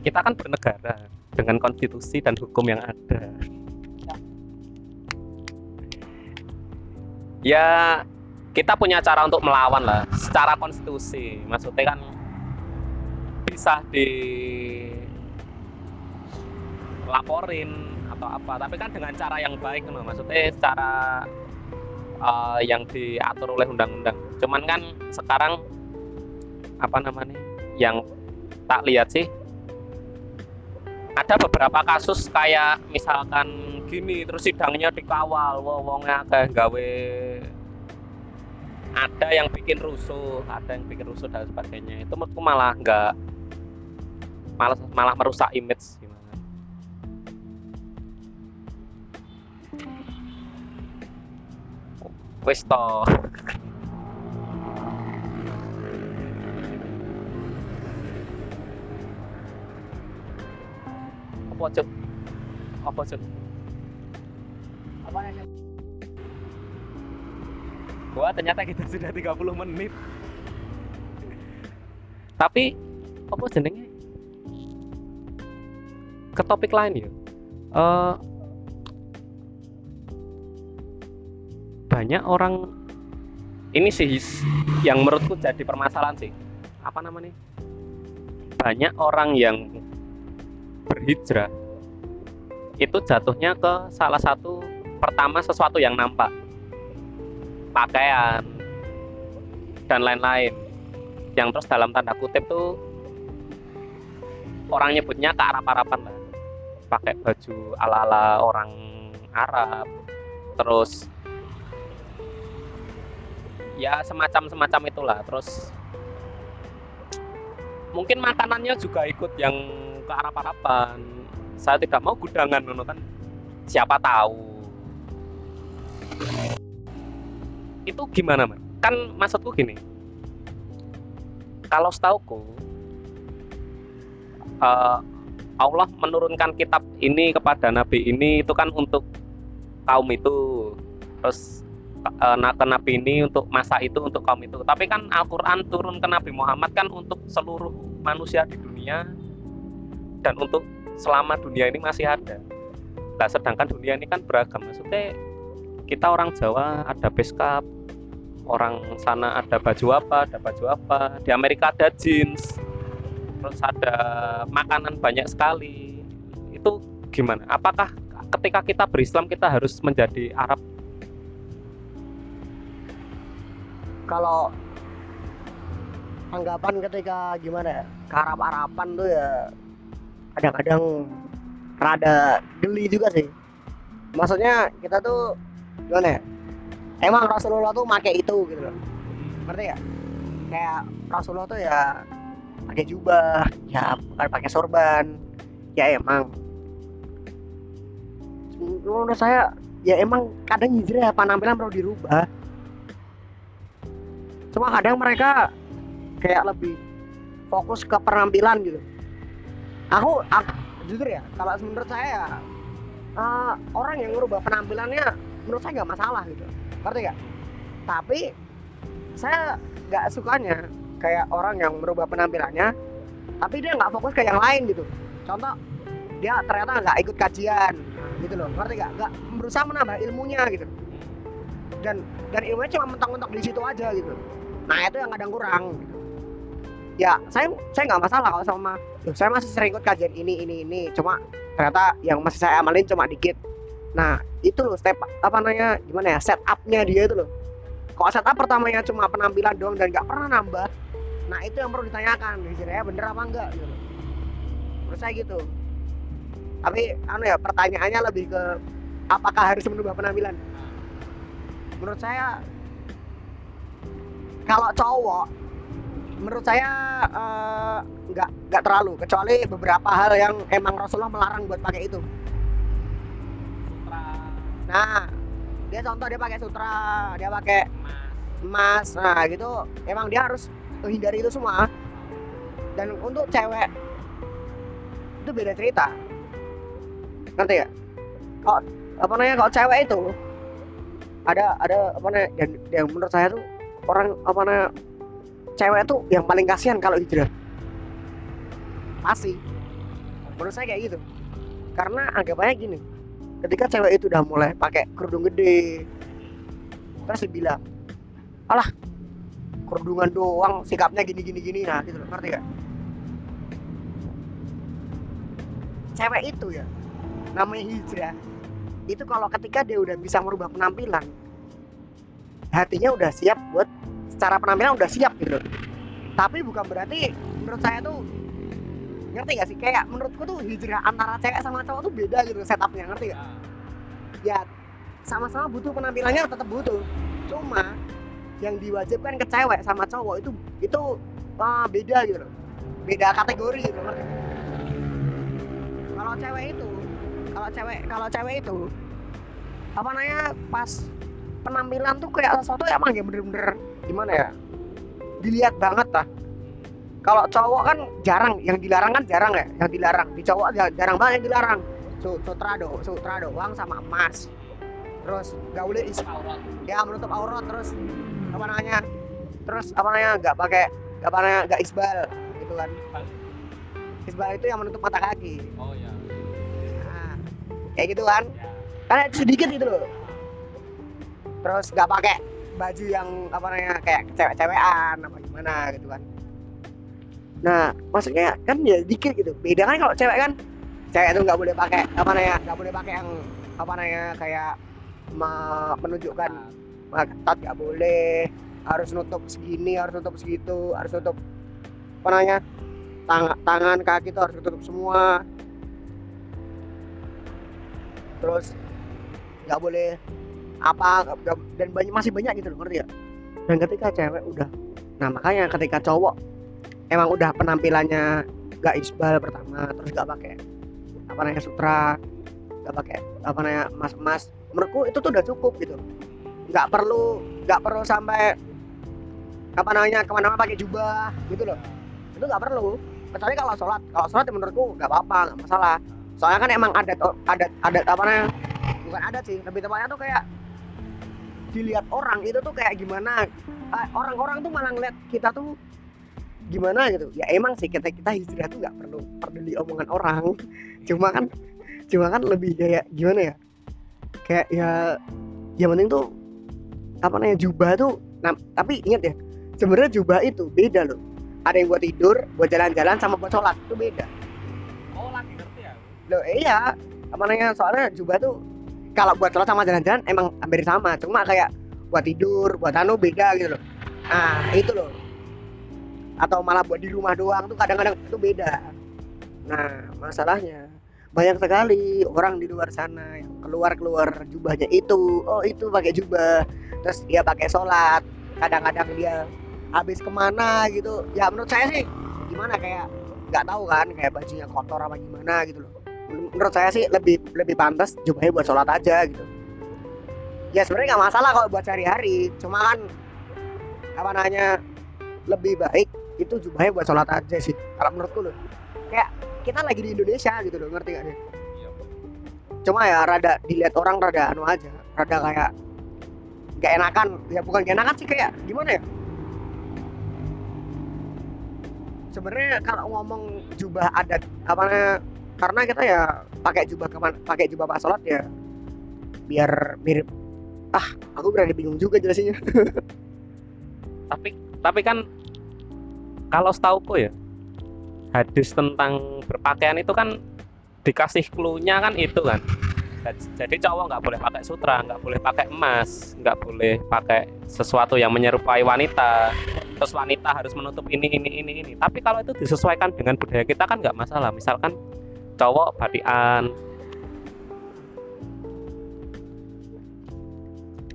Kita kan bernegara dengan konstitusi dan hukum yang ada. Ya, kita punya cara untuk melawan lah secara konstitusi. Maksudnya kan bisa di laporin atau apa, tapi kan dengan cara yang baik loh. Maksudnya secara eh, yang diatur oleh undang-undang. Cuman kan sekarang apa namanya? Yang tak lihat sih ada beberapa kasus kayak misalkan gini terus sidangnya dikawal wongnya kayak gawe ada yang bikin rusuh ada yang bikin rusuh dan sebagainya itu menurutku malah nggak malah malah merusak image. Gimana wis toh apa cuk? Apa cuk? Apa Wah ternyata kita sudah 30 menit. Tapi Apa jenenge Ke topik lain ya. Eh, Banyak orang Ini sih Yang menurutku jadi permasalahan sih. Apa namanya? Banyak orang yang Berhijrah Itu jatuhnya ke salah satu Pertama sesuatu yang nampak. Pakaian dan lain-lain. Yang terus dalam tanda kutip tuh orang nyebutnya kearap-arapan lah pakai baju ala-ala orang Arab. Terus ya semacam semacam itulah. Terus mungkin makanannya juga ikut yang kearap-arapan saya tidak mau gudangan ngono kan? Siapa tahu. Itu gimana mas? Kan maksudku gini, kalau setauku eh, Allah menurunkan kitab ini kepada Nabi ini itu kan untuk kaum itu, terus eh, ke Nabi ini untuk masa itu untuk kaum itu. Tapi kan Al-Quran turun ke Nabi Muhammad kan untuk seluruh manusia di dunia dan untuk selama dunia ini masih ada. Nah, sedangkan dunia ini kan beragam. Maksudnya kita orang Jawa ada beskap, orang sana ada baju apa, ada baju apa. Di Amerika ada jeans, terus ada makanan banyak sekali. Itu gimana? Apakah ketika kita berislam kita harus menjadi Arab? kalau anggapan ketika gimana ya karap-arapan tuh ya kadang-kadang rada geli juga sih maksudnya kita tuh gimana ya emang Rasulullah tuh pakai itu gitu loh ngerti ya kayak Rasulullah tuh ya pakai jubah ya bukan pakai sorban. Ya emang. Menurut saya ya emang kadang hijrah penampilan perlu dirubah. Cuma kadang mereka kayak lebih fokus ke penampilan gitu. Aku, aku jujur ya kalau menurut saya uh, orang yang merubah penampilannya menurut saya nggak masalah gitu. Ngerti nggak? Tapi saya nggak sukanya kayak orang yang merubah penampilannya tapi dia nggak fokus ke yang lain gitu. Contoh dia ternyata nggak ikut kajian gitu loh ngerti nggak? Nggak berusaha menambah ilmunya gitu. Dan dan ilmunya cuma mentok-mentok di situ aja gitu. Nah itu yang kadang kurang gitu. ya saya saya nggak masalah kalau sama saya masih sering ikut kajian ini ini ini. Cuma ternyata yang masih saya amalin cuma dikit. Nah itu loh step apa namanya gimana ya setupnya dia itu loh. Kalau setup pertamanya cuma penampilan doang dan nggak pernah nambah nah itu yang perlu ditanyakan ya bener apa enggak gitu. Menurut saya gitu. Tapi anu ya pertanyaannya lebih ke apakah harus merubah penampilan? Menurut saya kalau cowok menurut saya uh, nggak nggak terlalu. Kecuali beberapa hal yang emang Rasulullah melarang buat pakai itu. Nah dia contoh dia pakai sutra dia pakai emas. Nah gitu. Emang dia harus menghindari itu semua. Dan untuk cewek itu beda cerita. Ngerti ya kalau apa namanya kalau cewek itu ada ada apa namanya dan yang menurut saya tuh orang apa namanya cewek tuh yang paling kasihan kalau hijrah. Pasti. Menurut saya kayak gitu. Karena anggapannya gini ketika cewek itu udah mulai pakai kerudung gede terus dibilang alah kerudungan doang sikapnya gini gini gini. Nah gitu loh. Ngerti gak cewek itu ya namanya hijrah itu kalau ketika dia udah bisa merubah penampilan hatinya udah siap buat secara penampilan udah siap gitu tapi bukan berarti menurut saya tuh ngerti gak sih? Kayak menurutku tuh hijrah antara cewek sama cowok tuh beda gitu setupnya ngerti gak ya sama-sama butuh penampilannya tetap butuh. Cuma yang diwajibkan ke cewek sama cowok itu itu uh, beda gitu. Beda kategori gitu kalau cewek itu kalau cewek kalau cewek itu apa namanya pas penampilan tuh kayak sesuatu emang ya bener-bener gimana ya? Dilihat banget lah. Kalau cowok kan jarang yang dilarang kan jarang ya yang dilarang. Di cowok jarang banget yang dilarang. Sutra do sutra doang sama emas terus gak boleh is ya menutup aurat terus. Apa namanya? Terus apa namanya? Nggak pakai apa namanya? Nggak isbal gitu kan. Isbal. Itu yang menutup mata kaki. Oh ya kayak gitu kan. Ya. karena itu sedikit gitu loh. Terus nggak pakai baju yang apa namanya kayak cewek-cewekan apa gimana gitu kan. Nah maksudnya kan ya dikit gitu. Beda kan kalau cewek kan cewek itu nggak boleh pakai apa namanya nggak boleh pakai yang apa namanya kayak menunjukkan ketat nggak boleh harus nutup segini harus nutup segitu harus nutup apa namanya tangan tangan kaki itu harus tutup semua. Terus nggak boleh apa dan banyak masih banyak gitu loh ngerti ya dan ketika cewek udah nah makanya ketika cowok emang udah penampilannya gak isbal pertama terus gak pakai apa namanya sutra gak pakai apa namanya mas mas menurutku itu tuh udah cukup gitu. Nggak perlu nggak perlu sampai apa namanya ke mana-mana pakai jubah gitu loh. Itu nggak perlu. Kecuali kalau sholat. Kalau sholat ya menurutku nggak apa-apa nggak masalah. Soalnya kan emang adat adat adat apa namanya bukan adat sih. Lebih tepatnya tuh kayak dilihat orang itu tuh kayak gimana. Eh, orang-orang tuh malah ngeliat kita tuh gimana gitu. Ya emang sih kita kita hijrah tuh nggak perlu peduli omongan orang. Cuma kan cuma kan lebih kayak gimana ya kayak ya yang penting tuh apa namanya jubah tuh nah, tapi ingat ya sebenarnya jubah itu beda loh. Ada yang buat tidur buat jalan-jalan sama buat sholat itu beda. Loh iya apa namanya soalnya jubah tuh kalau buat sholat sama jalan-jalan emang hampir sama cuma kayak buat tidur buat anu beda gitu loh. Nah itu loh. Atau malah buat di rumah doang tuh kadang-kadang itu beda. Nah masalahnya banyak sekali orang di luar sana yang keluar keluar jubahnya itu. Oh itu pakai jubah. Terus dia pakai sholat. Kadang-kadang dia habis ke mana gitu. Ya menurut saya sih gimana kayak nggak tahu kan kayak bajunya kotor apa gimana gitu loh. Menurut saya sih lebih lebih pantas jubahnya buat sholat aja gitu. Ya sebenarnya nggak masalah kalau buat sehari-hari. Cuma kan apa namanya lebih baik itu jubahnya buat sholat aja sih kalau menurutku loh. Kayak kita lagi di Indonesia gitu loh ngerti gak sih? Iya. cuma ya rada dilihat orang rada anu aja rada kayak gak enakan. Ya bukan gak enakan sih kayak gimana ya? Sebenarnya kalau ngomong jubah adat apa karena kita ya pakai jubah ke mana pakai jubah pas sholat ya biar mirip. Ah aku berani bingung juga jelasinnya. Tapi tapi kan kalau setauku ya hadis tentang berpakaian itu kan dikasih clue-nya kan itu kan. Jadi cowok nggak boleh pakai sutra nggak boleh pakai emas nggak boleh pakai sesuatu yang menyerupai wanita. Terus wanita harus menutup ini ini ini ini. Tapi kalau itu disesuaikan dengan budaya kita kan nggak masalah. Misalkan cowok batian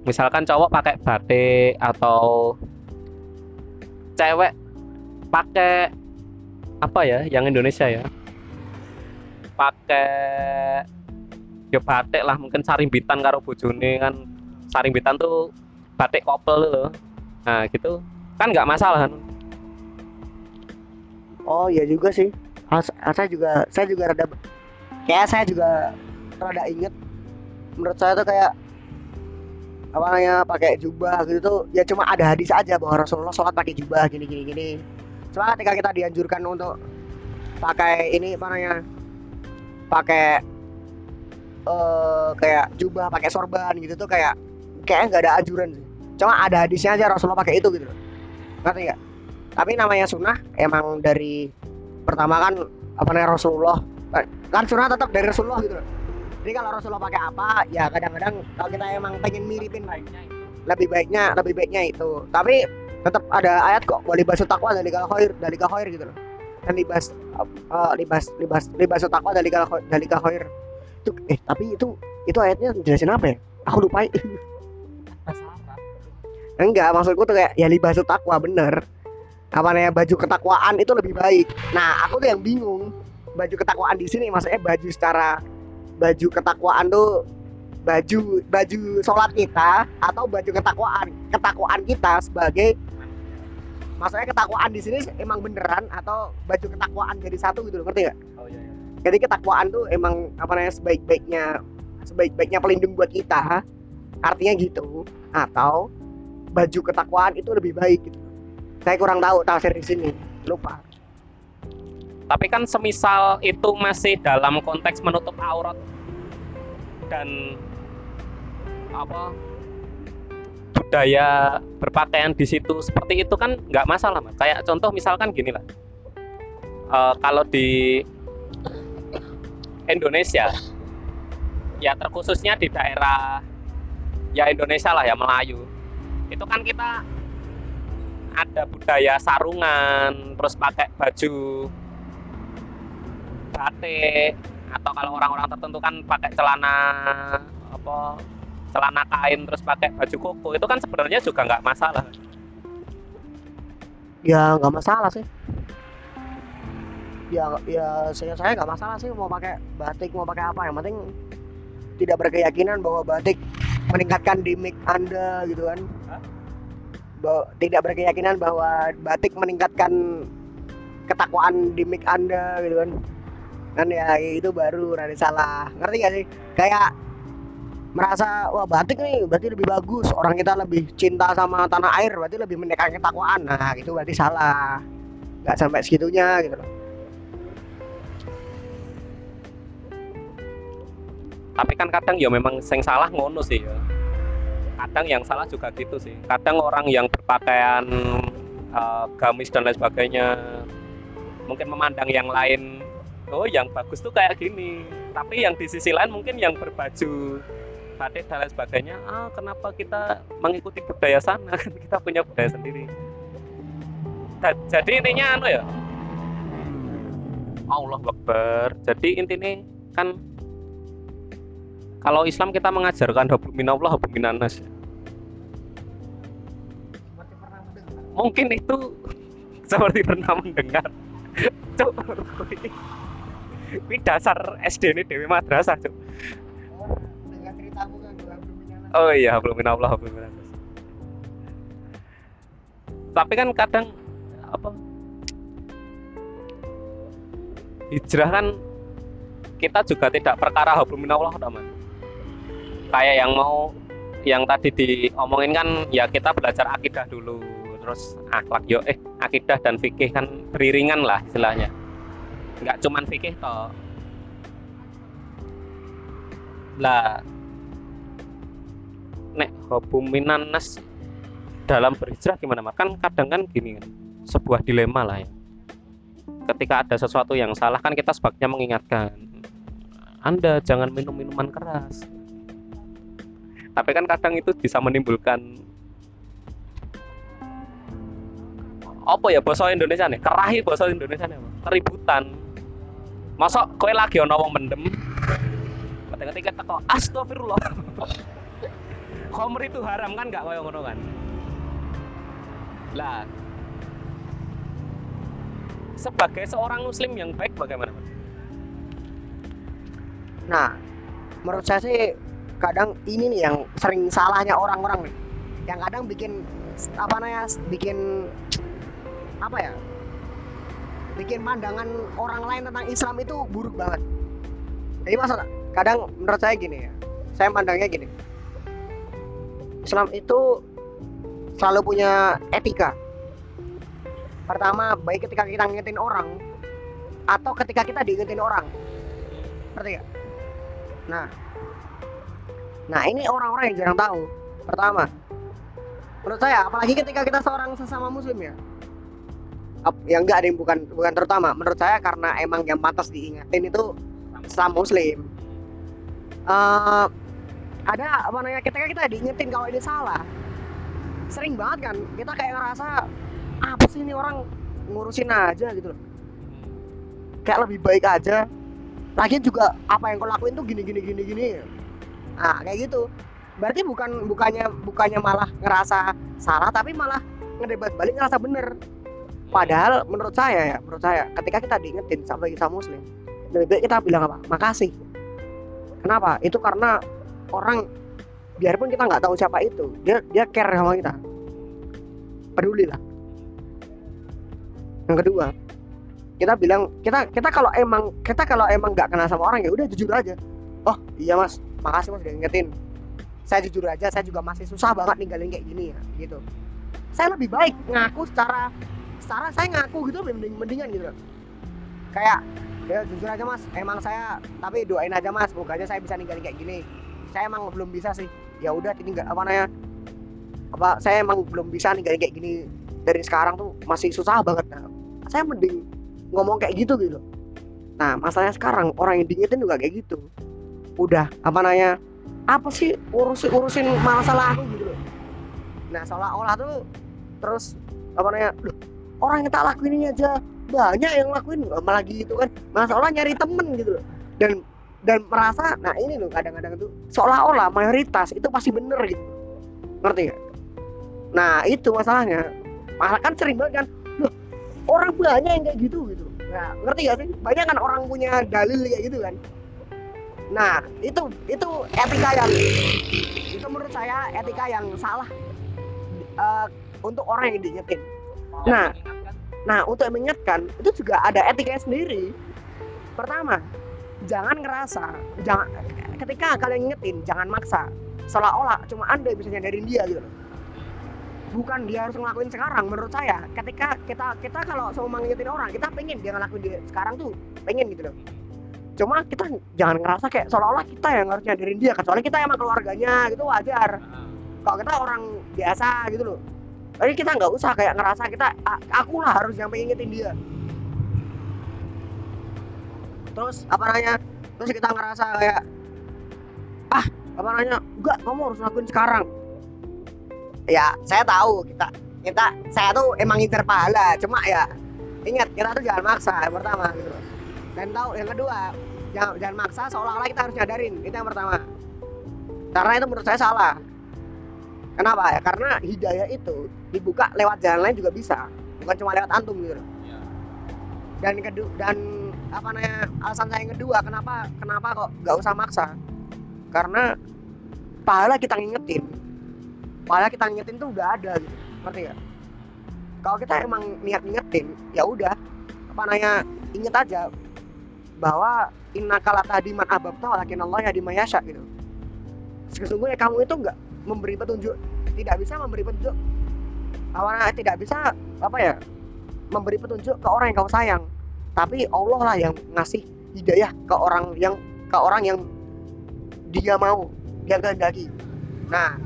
misalkan cowok pakai batik atau cewek pakai apa ya yang Indonesia ya? Pakai ya batik lah mungkin sarimbitan karo bojone kan. Sarimbitan tuh batik kopel loh. Nah gitu. Kan nggak masalah kan? Oh iya juga sih. Ah, ah, saya juga saya juga rada kayak saya juga rada inget. Menurut saya tuh kayak apa namanya pakai jubah gitu tuh ya cuma ada hadis aja bahwa Rasulullah sholat pakai jubah gini gini gini cuma ketika kita dianjurkan untuk pakai ini apa namanya pakai eh kayak jubah pakai sorban gitu tuh kayak kayaknya nggak ada anjuran sih. Cuma ada hadisnya aja Rasulullah pakai itu gitu. Ngerti nggak? Tapi namanya sunnah emang dari pertama kan apa namanya Rasulullah. Kan sunnah tetap dari Rasulullah gitu. Loh jadi kalau Rasulullah pakai apa ya kadang-kadang kalau kita emang pengen miripin lebih baiknya lebih baiknya itu. Tapi tetap ada ayat kok wali basu takwa dari kal khair dari kal khair gitu loh. Kan libas eh, libas libas libas takwa dari kal dari kal khair. Itu eh tapi itu itu ayatnya jelasin apa ya? Aku lupa enggak maksudku tuh kayak ya libas takwa bener. Apa namanya baju ketakwaan itu lebih baik. Nah aku tuh yang bingung. Baju ketakwaan di sini maksudnya baju secara baju ketakwaan tuh baju baju sholat kita atau baju ketakwaan ketakwaan kita sebagai maksudnya ketakwaan di sini emang beneran atau baju ketakwaan jadi satu gitu loh ngerti gak? oh iya, iya. Jadi ketakwaan tuh emang apa namanya sebaik-baiknya sebaik-baiknya pelindung buat kita artinya gitu atau baju ketakwaan itu lebih baik gitu. Saya kurang tahu tafsir di sini lupa. tapi kan semisal itu masih dalam konteks menutup aurat dan apa budaya berpakaian di situ seperti itu kan nggak masalah mas. Kayak contoh misalkan gini lah Eh, kalau di Indonesia ya terkhususnya di daerah ya Indonesia lah ya Melayu itu kan kita ada budaya sarungan terus pakai baju batik atau kalau orang-orang tertentu kan pakai celana apa celana kain terus pakai baju koko itu kan sebenarnya juga nggak masalah Ya nggak masalah sih. Ya ya saya saya nggak masalah sih mau pakai batik mau pakai apa yang penting tidak berkeyakinan bahwa batik meningkatkan dimik anda gitu kan. Hah? Bahwa, tidak berkeyakinan bahwa batik meningkatkan ketakwaan dimik anda gitu kan. Kan ya itu baru rada salah. Ngerti gak sih? Kayak merasa wah batik nih berarti lebih bagus. Orang kita lebih cinta sama tanah air berarti lebih menekan ketakwaan nah itu berarti salah. Nggak sampai segitunya gitu loh. Tapi kan kadang ya memang yang salah ngono sih ya. Kadang yang salah juga gitu sih. Kadang orang yang berpakaian eh, gamis dan lain sebagainya mungkin memandang yang lain oh yang bagus tuh kayak gini. Tapi yang di sisi lain mungkin yang berbaju batik dan lain sebagainya ah kenapa kita mengikuti budaya sana? Kan kita punya budaya sendiri. Da- jadi intinya anu ya Allah Akbar. Jadi intinya kan kalau Islam kita mengajarkan hukum minallah hukum minanas mungkin itu seperti pernah mendengar. Cuk, ini dasar SD ini Dewi Madrasah Cuk. Oh iya, belum minallah belum minanas. Tapi kan kadang apa hijrah kan kita juga tidak perkara hukum Allah teman kayak yang mau yang tadi diomongin kan ya kita belajar akidah dulu terus akhlak yo eh akidah dan fikih kan beriringan lah istilahnya. Nggak cuman fikih toh. Lah nek hobuminan nas dalam berhijrah gimana mas? Kan kadang kan gini sebuah dilema lah ya. Ketika ada sesuatu yang salah kan kita sebaiknya mengingatkan anda jangan minum minuman keras. Tapi kan kadang itu bisa menimbulkan apa ya bahasa Indonesia nih? Kerahi bahasa Indonesia nih keributan. Masa kowe lagi ono wong mendem. Ketika teko astagfirullah Khomer itu haram kan? Nggak koyo ngono kan? Lah. Sebagai seorang muslim yang baik bagaimana? Nah menurut saya sih kadang ini nih yang sering salahnya orang-orang nih. Yang kadang bikin apa namanya bikin apa ya? Bikin pandangan orang lain tentang Islam itu buruk banget. Jadi masa kadang menurut saya gini ya saya pandangnya gini Islam itu selalu punya etika pertama baik ketika kita ngingetin orang atau ketika kita diingetin orang ngerti gak? nah Nah ini orang-orang yang jarang tahu. Pertama, menurut saya, apalagi ketika kita seorang sesama muslim ya, yang enggak ada yang bukan bukan terutama. Menurut saya karena emang yang pantas diingatin itu sesama muslim. Uh, ada apa namanya ketika kita diingetin kalau ini salah, sering banget kan kita kayak ngerasa apa sih ini orang ngurusin aja gitu loh. Kayak lebih baik aja. Lagian juga apa yang kau lakuin tuh gini gini gini gini. Nah kayak gitu. Berarti bukan bukannya bukannya malah ngerasa salah tapi malah ngedebat balik ngerasa bener. Padahal menurut saya ya menurut saya ketika kita diingetin sampai kita muslim lebih baik kita bilang apa? Makasih. Kenapa? Itu karena orang biarpun kita nggak tahu siapa itu dia dia care sama kita. Peduli lah yang kedua kita bilang kita kita kalau emang kita kalau emang nggak kenal sama orang ya udah jujur aja. Oh iya mas. Makasih mas udah ingetin. Saya jujur aja saya juga masih susah banget ninggalin kayak gini ya gitu. Saya lebih baik ngaku secara secara saya ngaku gitu mending mendingan gitu. Kayak ya jujur aja mas. Emang saya tapi doain aja mas. Semoga aja saya bisa ninggalin kayak gini saya emang belum bisa sih. Ya udah ini nggak apa namanya apa saya emang belum bisa ninggalin kayak gini. Dari sekarang tuh masih susah banget. Nah, saya mending ngomong kayak gitu gitu. Nah masalahnya sekarang orang yang diingetin juga kayak gitu. Udah apa namanya apa sih urusin urusin masalah aku gitu nah seolah-olah tuh terus apa namanya orang yang tak lakuin ini aja banyak yang lakuin malah gitu kan. Masalah nyari temen gitu loh. Dan dan merasa nah ini loh kadang-kadang tuh seolah-olah mayoritas itu pasti bener gitu ngerti gak? nah itu masalahnya malah kan sering banget kan loh orang banyak yang kayak gitu gitu nah ngerti gak sih banyak kan orang punya dalil kayak gitu kan Nah, itu itu etika yang itu menurut saya etika yang salah uh, untuk orang yang diingetin. Nah, nah untuk mengingatkan itu juga ada etika sendiri. Pertama, jangan ngerasa, jangan ketika kalian ingetin jangan maksa. Seolah-olah cuma anda bisa nyadarin dia gitu bukan dia harus ngelakuin sekarang menurut saya. Ketika kita kita kalau sama ngingetin orang kita pengen dia ngelakuin dia sekarang tuh pengen gitu loh. Cuma kita jangan ngerasa kayak seolah-olah kita yang harus nyadirin dia kecuali kita emang keluarganya gitu wajar. Kalau kita orang biasa gitu loh. Tapi kita nggak usah kayak ngerasa kita aku lah harus yang mengingetin dia terus apa namanya? Terus kita ngerasa kayak ah apa namanya? Enggak kamu harus lakuin sekarang. Ya saya tahu kita kita saya tuh emang ngincer pahala. Cuma ya ingat kita tuh jangan maksa yang pertama gitu. Dan tahu yang kedua jangan jangan maksa seolah-olah kita harus nyadarin. Itu yang pertama. Karena itu menurut saya salah. Kenapa? Ya karena hidayah itu dibuka lewat jalan lain juga bisa. Bukan cuma lewat antum gitu. Iya. dan kedua dan apa namanya alasan saya yang kedua kenapa kenapa kok nggak usah maksa? Karena pahala kita ngingetin. Pahala kita ngingetin tuh udah ada gitu ngerti ya kalau kita emang niat ngingetin ya udah apa namanya inget aja bahwa inna kalata diman ababta walakin Allah ya dimayasya gitu. Sesungguhnya kamu itu nggak memberi petunjuk tidak bisa memberi petunjuk. Awalnya tidak bisa apa ya memberi petunjuk ke orang yang kau sayang tapi Allah lah yang ngasih hidayah ke orang yang ke orang yang dia mau dia kehendaki. Nah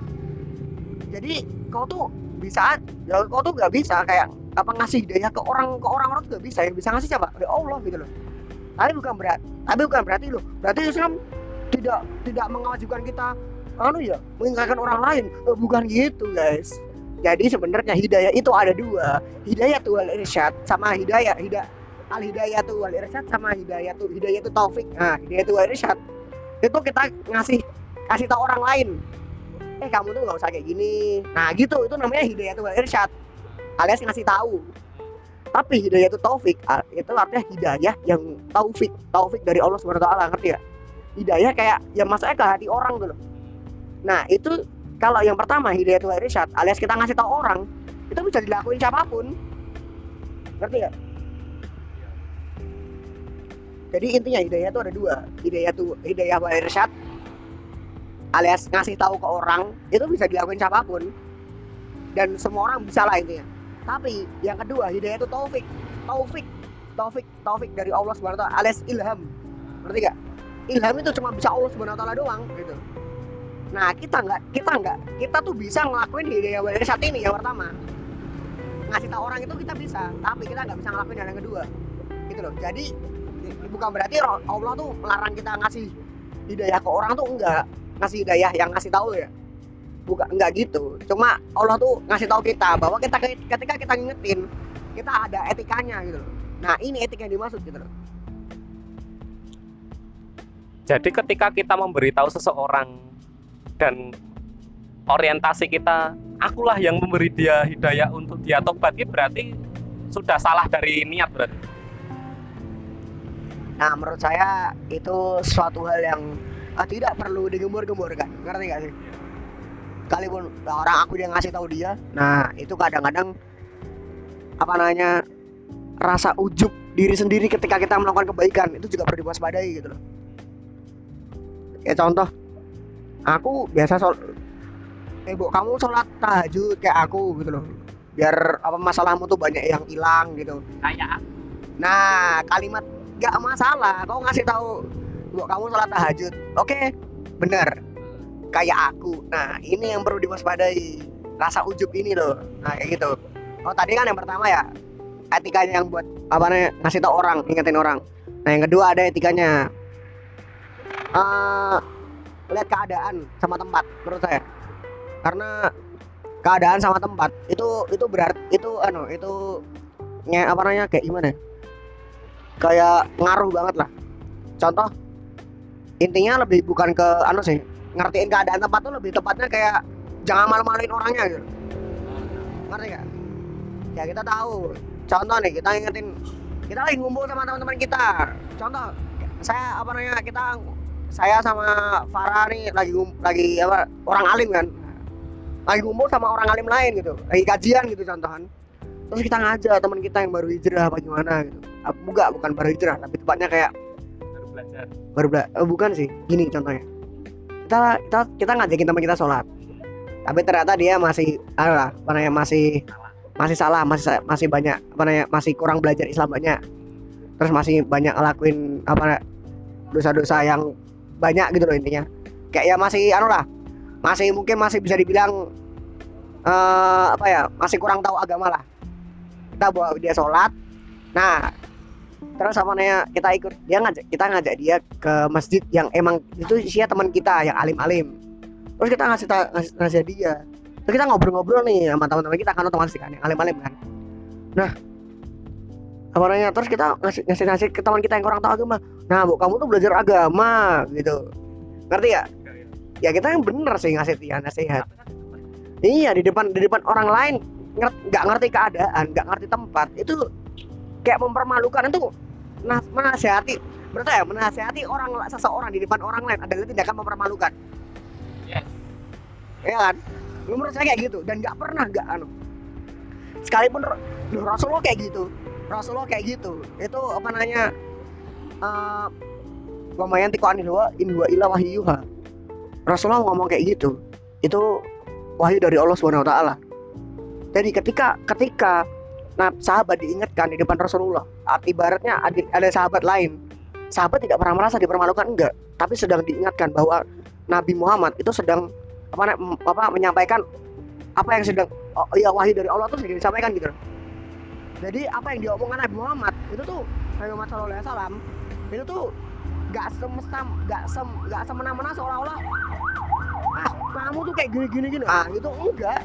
jadi kau tuh bisa ya kau tuh nggak bisa kayak apa ngasih hidayah ke orang ke orang orang tuh nggak bisa. Yang bisa ngasih siapa? Ya Allah gitu loh. Tapi bukan berat tapi bukan berarti loh. Berarti Islam tidak tidak mengajibkan kita anu ya mengingatkan orang lain. Eh, bukan gitu guys. Jadi sebenarnya hidayah itu ada dua. Hidayah tuh irsyad sama hidayah hidayah al hidayah tuh wal irsyad sama hidayah tuh taufik nah hidayah tuh wal irsyad itu kita ngasih kasih tahu orang lain. Eh kamu tuh nggak usah kayak gini. Nah gitu. Itu namanya hidayah tuh wal irsyad. Alias ngasih tahu. Tapi hidayah itu taufik ah, itu artinya hidayah yang taufik taufik dari Allah taala ngerti ya hidayah kayak yang masuknya ke hati orang tuh loh. Nah itu kalau yang pertama hidayah itu irsyad alias kita ngasih tahu orang itu bisa dilakuin siapa pun. Ngerti ya jadi intinya hidayah itu ada dua. Hidayah itu hidayah wa irsyad alias ngasih tahu ke orang itu bisa dilakuin siapa pun. Dan semua orang bisa lah intinya. Tapi yang kedua hidayah itu taufik. Taufik taufik taufik dari Allah taala alias ilham. Ngerti gak ilham itu cuma bisa Allah taala doang gitu. Nah kita nggak kita nggak kita tuh bisa ngelakuin hidayah wa irsyad ini yang pertama. Ngasih tahu orang itu kita bisa tapi kita nggak bisa ngelakuin yang kedua. Gitu loh. Jadi bukan berarti Allah tuh melarang kita ngasih hidayah ke orang tuh enggak. Ngasih hidayah yang ngasih tahu ya. Bukan enggak gitu. Cuma Allah tuh ngasih tahu kita bahwa kita ketika kita ngingetin kita ada etikanya gitu. Nah ini etika yang dimaksud gitu Jadi ketika kita memberitahu seseorang dan orientasi kita, akulah yang memberi dia hidayah untuk dia tobat, berarti sudah salah dari niat berarti. Nah menurut saya itu suatu hal yang ah, tidak perlu digembur-gemburkan ngerti gak sih? Sekalipun orang aku yang ngasih tahu dia nah itu kadang-kadang apa namanya rasa ujub diri sendiri ketika kita melakukan kebaikan itu juga perlu diwaspadai gitu loh. Kayak contoh aku biasa sol eh bu kamu sholat tahajud kayak aku gitu loh. Biar apa masalahmu tuh banyak yang hilang gitu. Kayak nah kalimat gak masalah kau ngasih tahu bu kamu sholat tahajud. Oke bener. Kayak aku. Nah ini yang perlu diwaspadai. Rasa ujub ini loh. Nah kayak gitu. Oh tadi kan yang pertama ya etikanya yang buat apa namanya ngasih tahu orang ingetin orang. Nah yang kedua ada etikanya. Eh lihat keadaan sama tempat menurut saya. Karena keadaan sama tempat itu itu berarti itu anu itu nge, apa namanya kayak gimana ya? Kayak ngaruh banget lah. Contoh intinya lebih bukan ke anu sih ngertiin keadaan tempat tuh lebih tepatnya kayak jangan malu-maluin orangnya gitu. Ngerti gak ya kita tahu. Contoh nih kita ingetin kita lagi ngumpul sama teman-teman kita. Contoh saya apa namanya kita saya sama Farah nih lagi lagi apa orang alim kan. Lagi ngumpul sama orang alim lain gitu lagi kajian gitu contohan terus kita ngajak teman kita yang baru hijrah apa gimana gitu. Ah, bukan bukan baru hijrah tapi tepatnya kayak baru belajar. baru bela- eh, bukan sih gini contohnya. Kita kita kita ngajakin teman kita sholat. Tapi ternyata dia masih ah, apa namanya masih masih salah masih masih banyak apa namanya masih kurang belajar Islam banyak. Terus masih banyak ngelakuin apa dosa-dosa yang banyak gitu loh intinya. Kayak ya masih anu lah masih mungkin masih bisa dibilang eh apa ya masih kurang tahu agama lah kita bawa dia sholat. Nah terus apa namanya kita ikut. Dia ngajak kita ngajak dia ke masjid yang emang itu isinya teman kita yang alim-alim. Terus kita ngasih ngasih, ngasih dia terus kita ngobrol-ngobrol nih sama teman-teman kita kan otomatis kan yang alim-alim kan. Nah apa namanya terus kita ngasih ngasih ngasih ke teman kita yang kurang tahu agama. Nah bu kamu tuh belajar agama gitu. Ngerti ya ya kita yang bener sih ngasih dia nasihat. Iya di depan di depan orang lain nggak ngerti keadaan nggak ngerti tempat itu kayak mempermalukan. Itu nah, menasehati menurut saya menasehati orang seseorang di depan orang lain adalah tindakan mempermalukan. Yes. ya kan? Menurut saya kayak gitu dan nggak pernah nggak anu. Sekalipun Loh, Rasulullah kayak gitu Rasulullah kayak gitu itu apa namanya uh, lumayan tiko anil wa in wa ila wahyuha Rasulullah ngomong kayak gitu itu wahyu dari Allah Subhanahu wa taala jadi ketika ketika nah sahabat diingatkan di depan Rasulullah ibaratnya ada, ada sahabat lain. Sahabat tidak pernah merasa dipermalukan enggak. Tapi sedang diingatkan bahwa Nabi Muhammad itu sedang apa apa menyampaikan apa yang sedang oh, ya wahyu dari Allah itu sedang disampaikan gitu. Jadi apa yang diomongkan Nabi Muhammad itu tuh Nabi Muhammad SAW itu tuh gak semesta gak sem gak semena-mena seolah-olah ah kamu tuh kayak gini gini gini. Ah itu enggak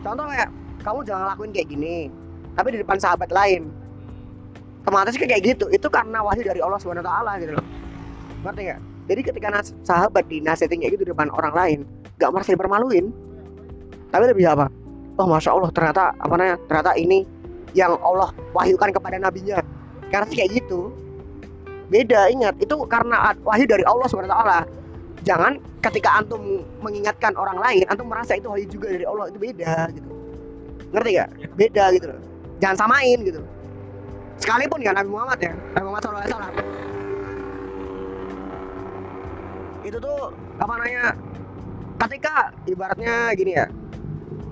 contoh kayak kamu jangan lakuin kayak gini tapi di depan sahabat lain. Otomatis kayak gitu itu karena wahyu dari Allah Taala gitu loh. Ngerti nggak? Jadi ketika nas sahabat dinasihatin kayak gitu di depan orang lain gak merasa dipermaluin. Tapi lebih apa? Oh masya Allah ternyata apa namanya ternyata ini yang Allah wahyukan kepada nabinya. Karena kayak gitu beda ingat itu karena wahyu dari Allah taala. Jangan ketika antum mengingatkan orang lain antum merasa itu wahyu juga dari Allah itu beda gitu. Ngerti gak beda gitu loh. Jangan samain gitu sekalipun ya Nabi Muhammad ya Nabi Muhammad SAW itu tuh apa namanya ketika ibaratnya gini ya.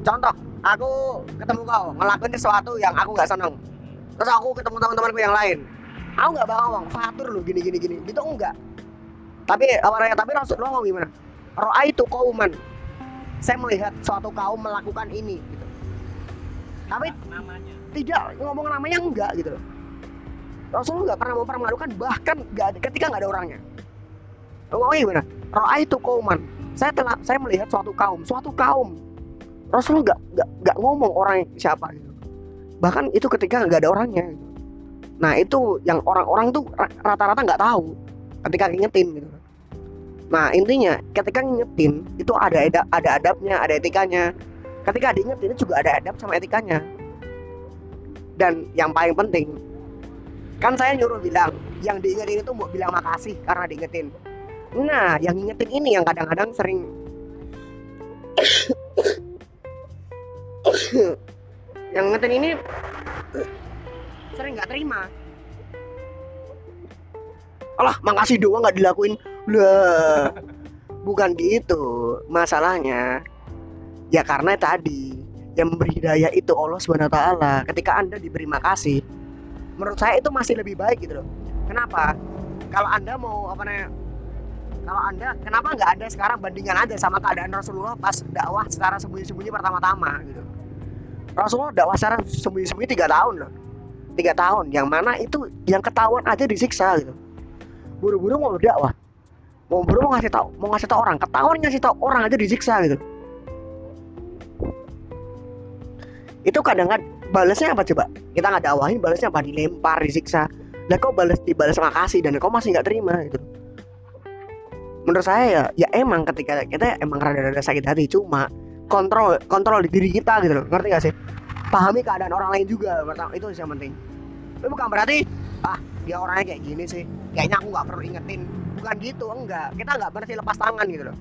Contoh aku ketemu kau ngelakuin sesuatu yang aku nggak seneng. Terus aku ketemu teman-temanku yang lain. Aku nggak bawa uang fatur lu gini gini gini. Gitu enggak tapi apa tapi Rasulullah ngomong gimana? Roa itu kauman. Saya melihat suatu kaum melakukan ini gitu. Tapi namanya. tidak ngomong namanya enggak gitu loh. Rasulullah nggak pernah mempermalukan bahkan nggak ketika nggak ada orangnya. Ngomongnya gimana? Roa itu kauman. Saya telah saya melihat suatu kaum. Suatu kaum. Rasulullah nggak nggak nggak ngomong orang siapa gitu. Bahkan itu ketika nggak ada orangnya gitu. Nah itu yang orang-orang tuh rata-rata nggak tahu. Ketika ngingetin gitu. Nah intinya ketika ngingetin itu ada ada, ada adabnya, ada etikanya. Ketika diingetin itu juga ada adab sama etikanya. Dan yang paling penting kan saya nyuruh bilang yang diingetin itu mau bilang makasih karena diingetin. Nah yang ngingetin ini yang kadang-kadang sering yang ngingetin ini sering nggak terima Allah makasih doang nggak dilakuin lah bukan gitu. Masalahnya ya karena tadi yang memberi hidayah itu Allah swt ketika anda diberi makasih menurut saya itu masih lebih baik gitu loh. Kenapa? Kalau anda mau apa namanya kalau anda kenapa nggak ada sekarang bandingan aja sama keadaan Rasulullah pas dakwah secara sembunyi-sembunyi pertama-tama gitu? Rasulullah dakwah secara sembunyi-sembunyi tiga tahun loh. Tiga tahun. Yang mana itu yang ketahuan aja disiksa gitu. Buru-buru mau dakwah mau buru mau ngasih tahu mau ngasih tahu orang. Ketahuan ngasih tahu orang aja disiksa gitu. Itu kadang-kadang balasnya apa coba? Kita nggak dakwahin balasnya apa? Dilempar disiksa. Dan kau balas dibalas makasih dan kau masih nggak terima gitu? Menurut saya ya ya emang ketika kita emang rada-rada sakit hati cuma kontrol kontrol di diri kita gitu loh. Ngerti gak sih? Pahami keadaan orang lain juga itu yang penting. Tapi bukan berarti ah dia orangnya kayak gini sih. Kayaknya aku nggak perlu ingetin. Bukan gitu enggak. Kita nggak berarti lepas tangan gitu loh.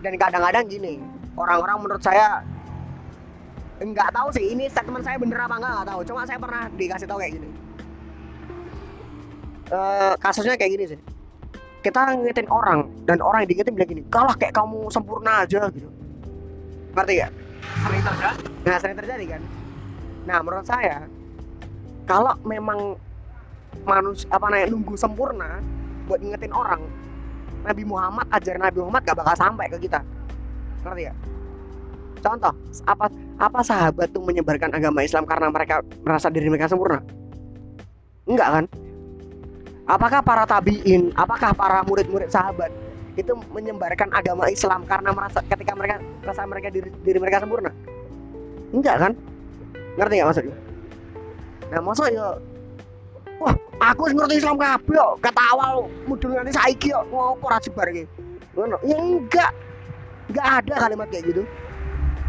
Dan kadang-kadang gini orang-orang menurut saya enggak tahu sih ini statement saya bener apa enggak nggak tahu. Cuma saya pernah dikasih tahu kayak gini. Uh, kasusnya kayak gini sih. Kita ngingetin orang dan orang yang diingetin bilang gini kalah kayak kamu sempurna aja gitu. Ngerti gak? sering terjadi. Nah sering terjadi kan. Nah menurut saya kalau memang manusia apa namanya nunggu sempurna buat ngingetin orang. Nabi Muhammad ajar Nabi Muhammad gak bakal sampai ke kita. Ngerti ya contoh apa apa sahabat tuh menyebarkan agama Islam karena mereka merasa diri mereka sempurna? Enggak kan? Apakah para tabiin apakah para murid-murid sahabat itu menyebarkan agama Islam karena merasa ketika mereka merasa mereka diri, diri mereka sempurna? Enggak kan? Ngerti nggak maksudnya? Nah maksud ya wah aku ngerti Islam kabeh kok kata awal mudun nanti saiki kok ngopo ra jebar iki. Ya enggak. Enggak ada kalimat kayak gitu.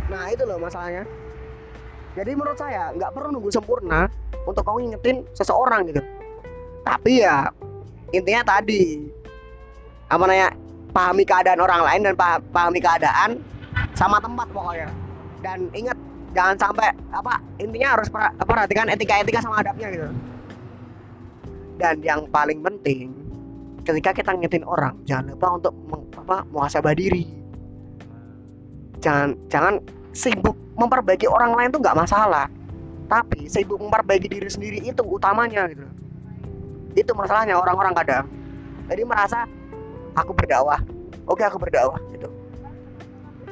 Nah itu loh masalahnya. Jadi menurut saya nggak perlu nunggu sempurna untuk kamu ngingetin seseorang gitu. Tapi ya intinya tadi apa namanya pahami keadaan orang lain dan pahami keadaan sama tempat pokoknya. Dan ingat jangan sampai apa intinya harus perhatikan etika-etika sama adabnya gitu dan yang paling penting ketika kita ngingetin orang jangan lupa untuk apa muhasabah diri. Jangan jangan sibuk memperbaiki orang lain tuh nggak masalah. Tapi sibuk memperbaiki diri sendiri itu utamanya gitu. Itu masalahnya orang-orang kadang. Jadi merasa aku berdakwah. Oke aku berdakwah gitu.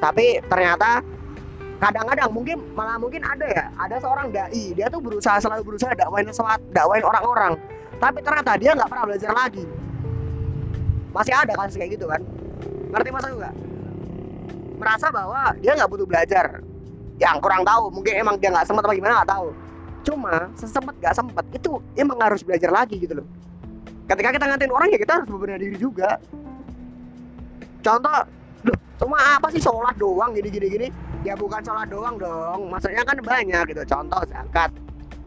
Tapi ternyata kadang-kadang mungkin malah mungkin ada ya ada seorang dai dia tuh berusaha selalu berusaha dakwain sesuatu dakwain orang-orang tapi ternyata dia nggak pernah belajar lagi. Masih ada kasus kayak gitu kan? Ngerti masa nggak? Merasa bahwa dia nggak butuh belajar. Yang kurang tahu. Mungkin emang dia nggak sempat apa gimana nggak tahu. Cuma sesempet nggak sempat itu emang harus belajar lagi gitu loh. Ketika kita ngantin orang ya kita harus berbenah diri juga. Contoh loh cuma apa sih sholat doang? Gini gini gini. Ya bukan sholat doang dong. Maksudnya kan banyak gitu. Contoh zakat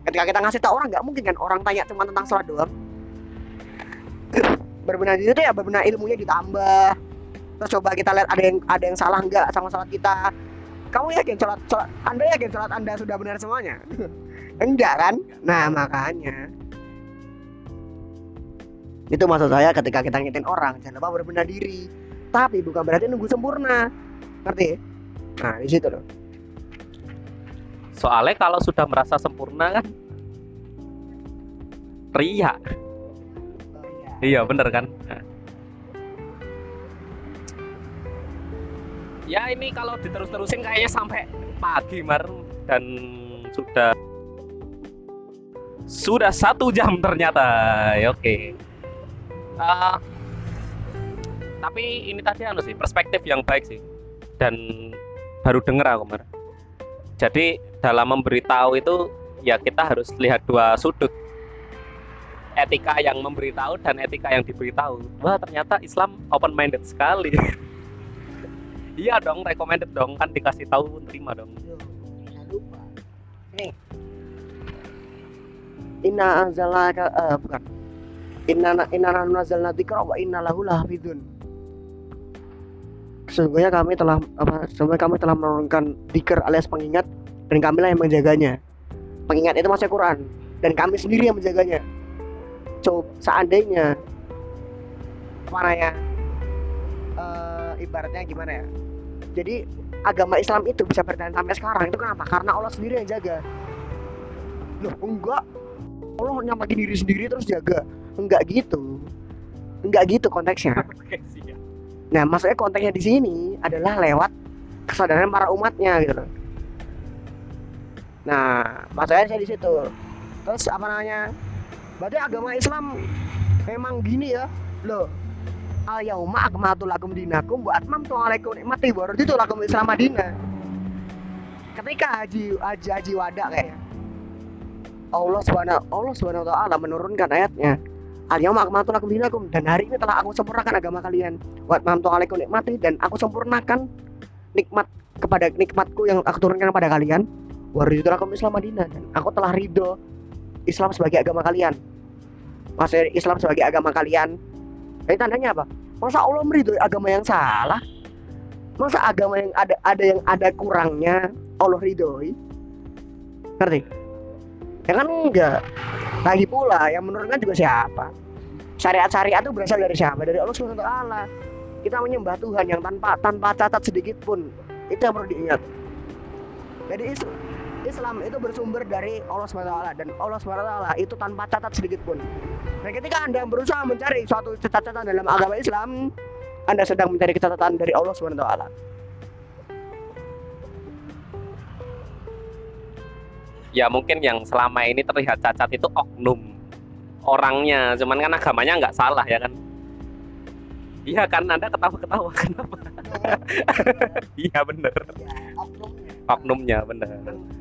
ketika kita ngasih tahu orang nggak mungkin kan orang tanya cuma tentang sholat doang. Berbenah itu ya berbenah ilmunya ditambah. Terus coba kita lihat ada yang ada yang salah nggak sama sholat kita. Kamu yakin sholat, sholat anda yakin sholat anda sudah benar semuanya? Enggak kan? Nah makanya. Itu maksud saya ketika kita ngitin orang jangan lupa berbenah diri. Tapi bukan berarti nunggu sempurna. Ngerti? Nah di situ loh soalnya kalau sudah merasa sempurna kan ria iya. Bener kan? Ya ini kalau diterus-terusin kayaknya sampai pagi mar. Dan sudah sudah satu jam ternyata. Ya, oke. Uh, tapi ini tadi anu sih perspektif yang baik sih. Dan baru dengar aku mar. Jadi dalam memberitahu itu ya kita harus lihat dua sudut. Etika yang memberitahu dan etika yang diberitahu. Wah ternyata Islam open minded sekali. Iya dong recommended dong. Kan dikasih tahu pun terima dong. Inna anzalna uh, bukan. Inna inna nazzalna dzikra wa inna lahu lahafidun sesungguhnya kami telah apa sesungguhnya kami telah menurunkan dzikir alias pengingat dan kami lah yang menjaganya. Pengingat itu masih Quran. Dan kami sendiri yang menjaganya. Coba seandainya mana ya uh, ibaratnya gimana ya? Jadi agama Islam itu bisa bertahan sampai sekarang. Itu kenapa? Karena Allah sendiri yang jaga. Loh enggak. Allah nyamakin diri sendiri terus jaga. Enggak gitu. Enggak gitu konteksnya. Nah maksudnya konteksnya di sini adalah lewat kesadaran para umatnya gitu. loh nah maksudnya saya di situ. Terus apa namanya? Berarti agama Islam memang gini ya. Loh al yauma akmaltu lakum dinakum wa atmamtu alaikum nikmati. Baru itu lakum Islam Madinah. Ketika haji haji haji wada kayak. Allah subhanahu Allah subhanahu wa taala menurunkan ayatnya. Al yauma akmaltu lakum dinakum. Dan hari ini telah aku sempurnakan agama kalian. Wa atmamtu alaikum nikmati. Dan aku sempurnakan nikmat kepada nikmatku yang aku turunkan kepada kalian wa itu lakum Islam Madinah dan aku telah ridho Islam sebagai agama kalian maksudnya Islam sebagai agama kalian ini tandanya apa? Masa Allah meridhoi agama yang salah? Masa agama yang ada ada yang ada kurangnya Allah ridhoi? Ngerti? Ya kan enggak. Lagi pula yang menurunkan juga siapa? Syariat-syariat itu berasal dari siapa? Dari Allah taala. Kita menyembah Tuhan yang tanpa tanpa catat sedikit pun. Itu yang perlu diingat. Jadi Islam itu bersumber dari Allah SWT dan Allah SWT itu tanpa catat sedikit pun. Dan ketika Anda berusaha mencari suatu catatan dalam agama Islam, Anda sedang mencari catatan dari Allah SWT. Ya mungkin yang selama ini terlihat cacat itu oknum orangnya, cuman kan agamanya nggak salah ya kan? Iya kan Anda ketawa-ketawa kenapa? Iya bener. Ya, oknumnya. Oknumnya bener.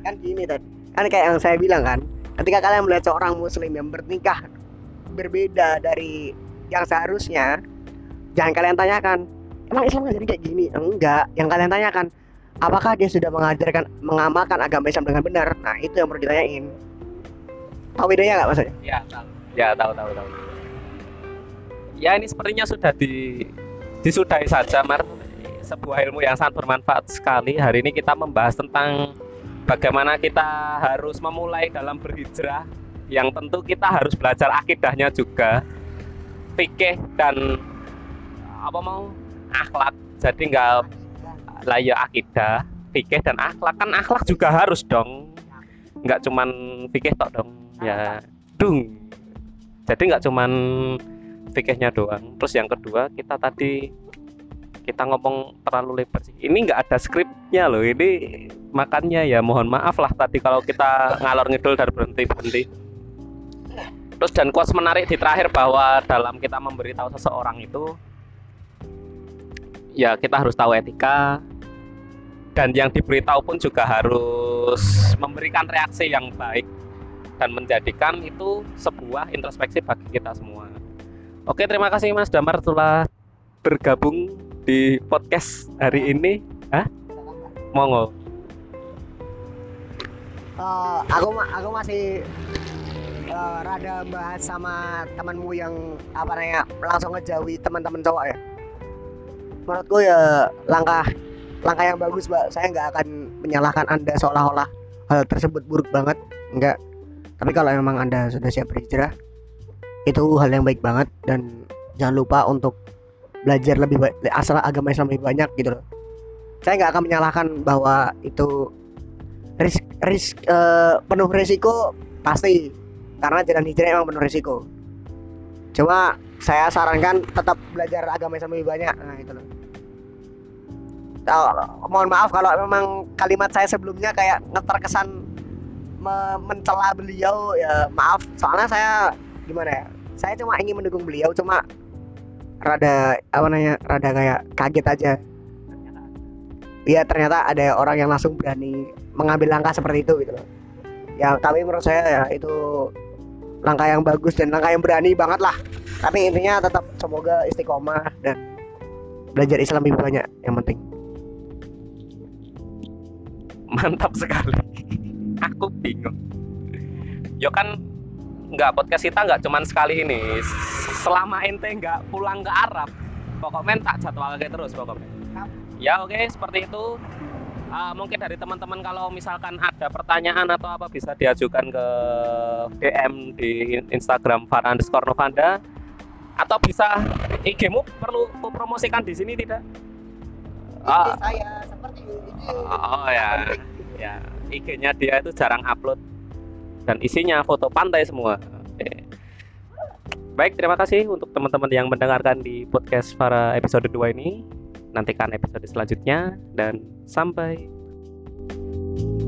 Kan gini tadi. Kan kayak yang saya bilang kan, ketika kalian melihat seorang muslim yang bernikah berbeda dari yang seharusnya, jangan kalian tanyakan, emang Islam ngajarin kayak gini? Enggak. Yang kalian tanyakan, apakah dia sudah mengajarkan mengamalkan agama Islam dengan benar? Nah, itu yang perlu ditanyain. Tahu bedanya nggak maksudnya? Ya tahu. Ya tahu tahu tahu. Ya ini sepertinya sudah di disudahi saja Mar. Sebuah ilmu yang sangat bermanfaat sekali. Hari ini kita membahas tentang bagaimana kita harus memulai dalam berhijrah. Yang tentu kita harus belajar akidahnya juga. Fikih dan apa mau? Akhlak. Jadi nggak lah ya akidah. Fikih dan akhlak. Kan akhlak juga harus dong. Nggak cuman fikih tok dong. Ya dung. Jadi nggak cuman fikihnya doang. Terus yang kedua kita tadi kita ngomong terlalu lebar sih. Ini nggak ada skripnya loh. Ini makanya ya mohon maaf lah tadi kalau kita ngalor ngidul dan berhenti berhenti terus dan quotes menarik di terakhir bahwa dalam kita memberitahu seseorang itu ya kita harus tahu etika. Dan yang diberitahu pun juga harus memberikan reaksi yang baik dan menjadikan itu sebuah introspeksi bagi kita semua. Oke, terima kasih Mas Damar telah bergabung di podcast hari ini. Hah? Monggo. Uh, aku aku masih uh, rada bahas sama temanmu yang apa namanya langsung ngejauhi teman-teman cowok ya. Menurutku ya langkah langkah yang bagus, Mbak. Saya nggak akan menyalahkan Anda seolah-olah hal tersebut buruk banget. Enggak. Tapi kalau memang Anda sudah siap berhijrah, itu hal yang baik banget dan jangan lupa untuk belajar lebih baik asal agama Islam lebih banyak gitu loh. Saya nggak akan menyalahkan bahwa itu risk, risk eh, penuh risiko pasti karena jalan hijrah emang penuh risiko. Cuma saya sarankan tetap belajar agama Islam lebih banyak. Nah itu loh. Oh, mohon maaf kalau memang kalimat saya sebelumnya kayak ngeterkesan me- mencela beliau ya maaf soalnya saya gimana ya saya cuma ingin mendukung beliau cuma rada apa namanya rada kayak kaget aja Iya ternyata ada orang yang langsung berani mengambil langkah seperti itu gitu loh ya tapi menurut saya ya itu langkah yang bagus dan langkah yang berani banget lah tapi intinya tetap semoga istiqomah dan belajar Islam lebih banyak yang penting Mantap sekali. Aku bingung. Yo kan nggak podcast kita nggak cuman sekali ini. Selama ente nggak pulang ke Arab, pokoknya tak jadwal kayak terus pokoknya. Ya oke seperti itu. Ah, mungkin dari teman-teman kalau misalkan ada pertanyaan atau apa bisa diajukan ke DM di Instagram underscore Novanda atau bisa IG-mu perlu promosikan di sini tidak? Ah, saya seperti itu Oh ya, ya IG-nya dia itu jarang upload dan isinya foto pantai semua. Baik, terima kasih untuk teman-teman yang mendengarkan di podcast para episode 2 ini. Nantikan episode selanjutnya dan sampai thank you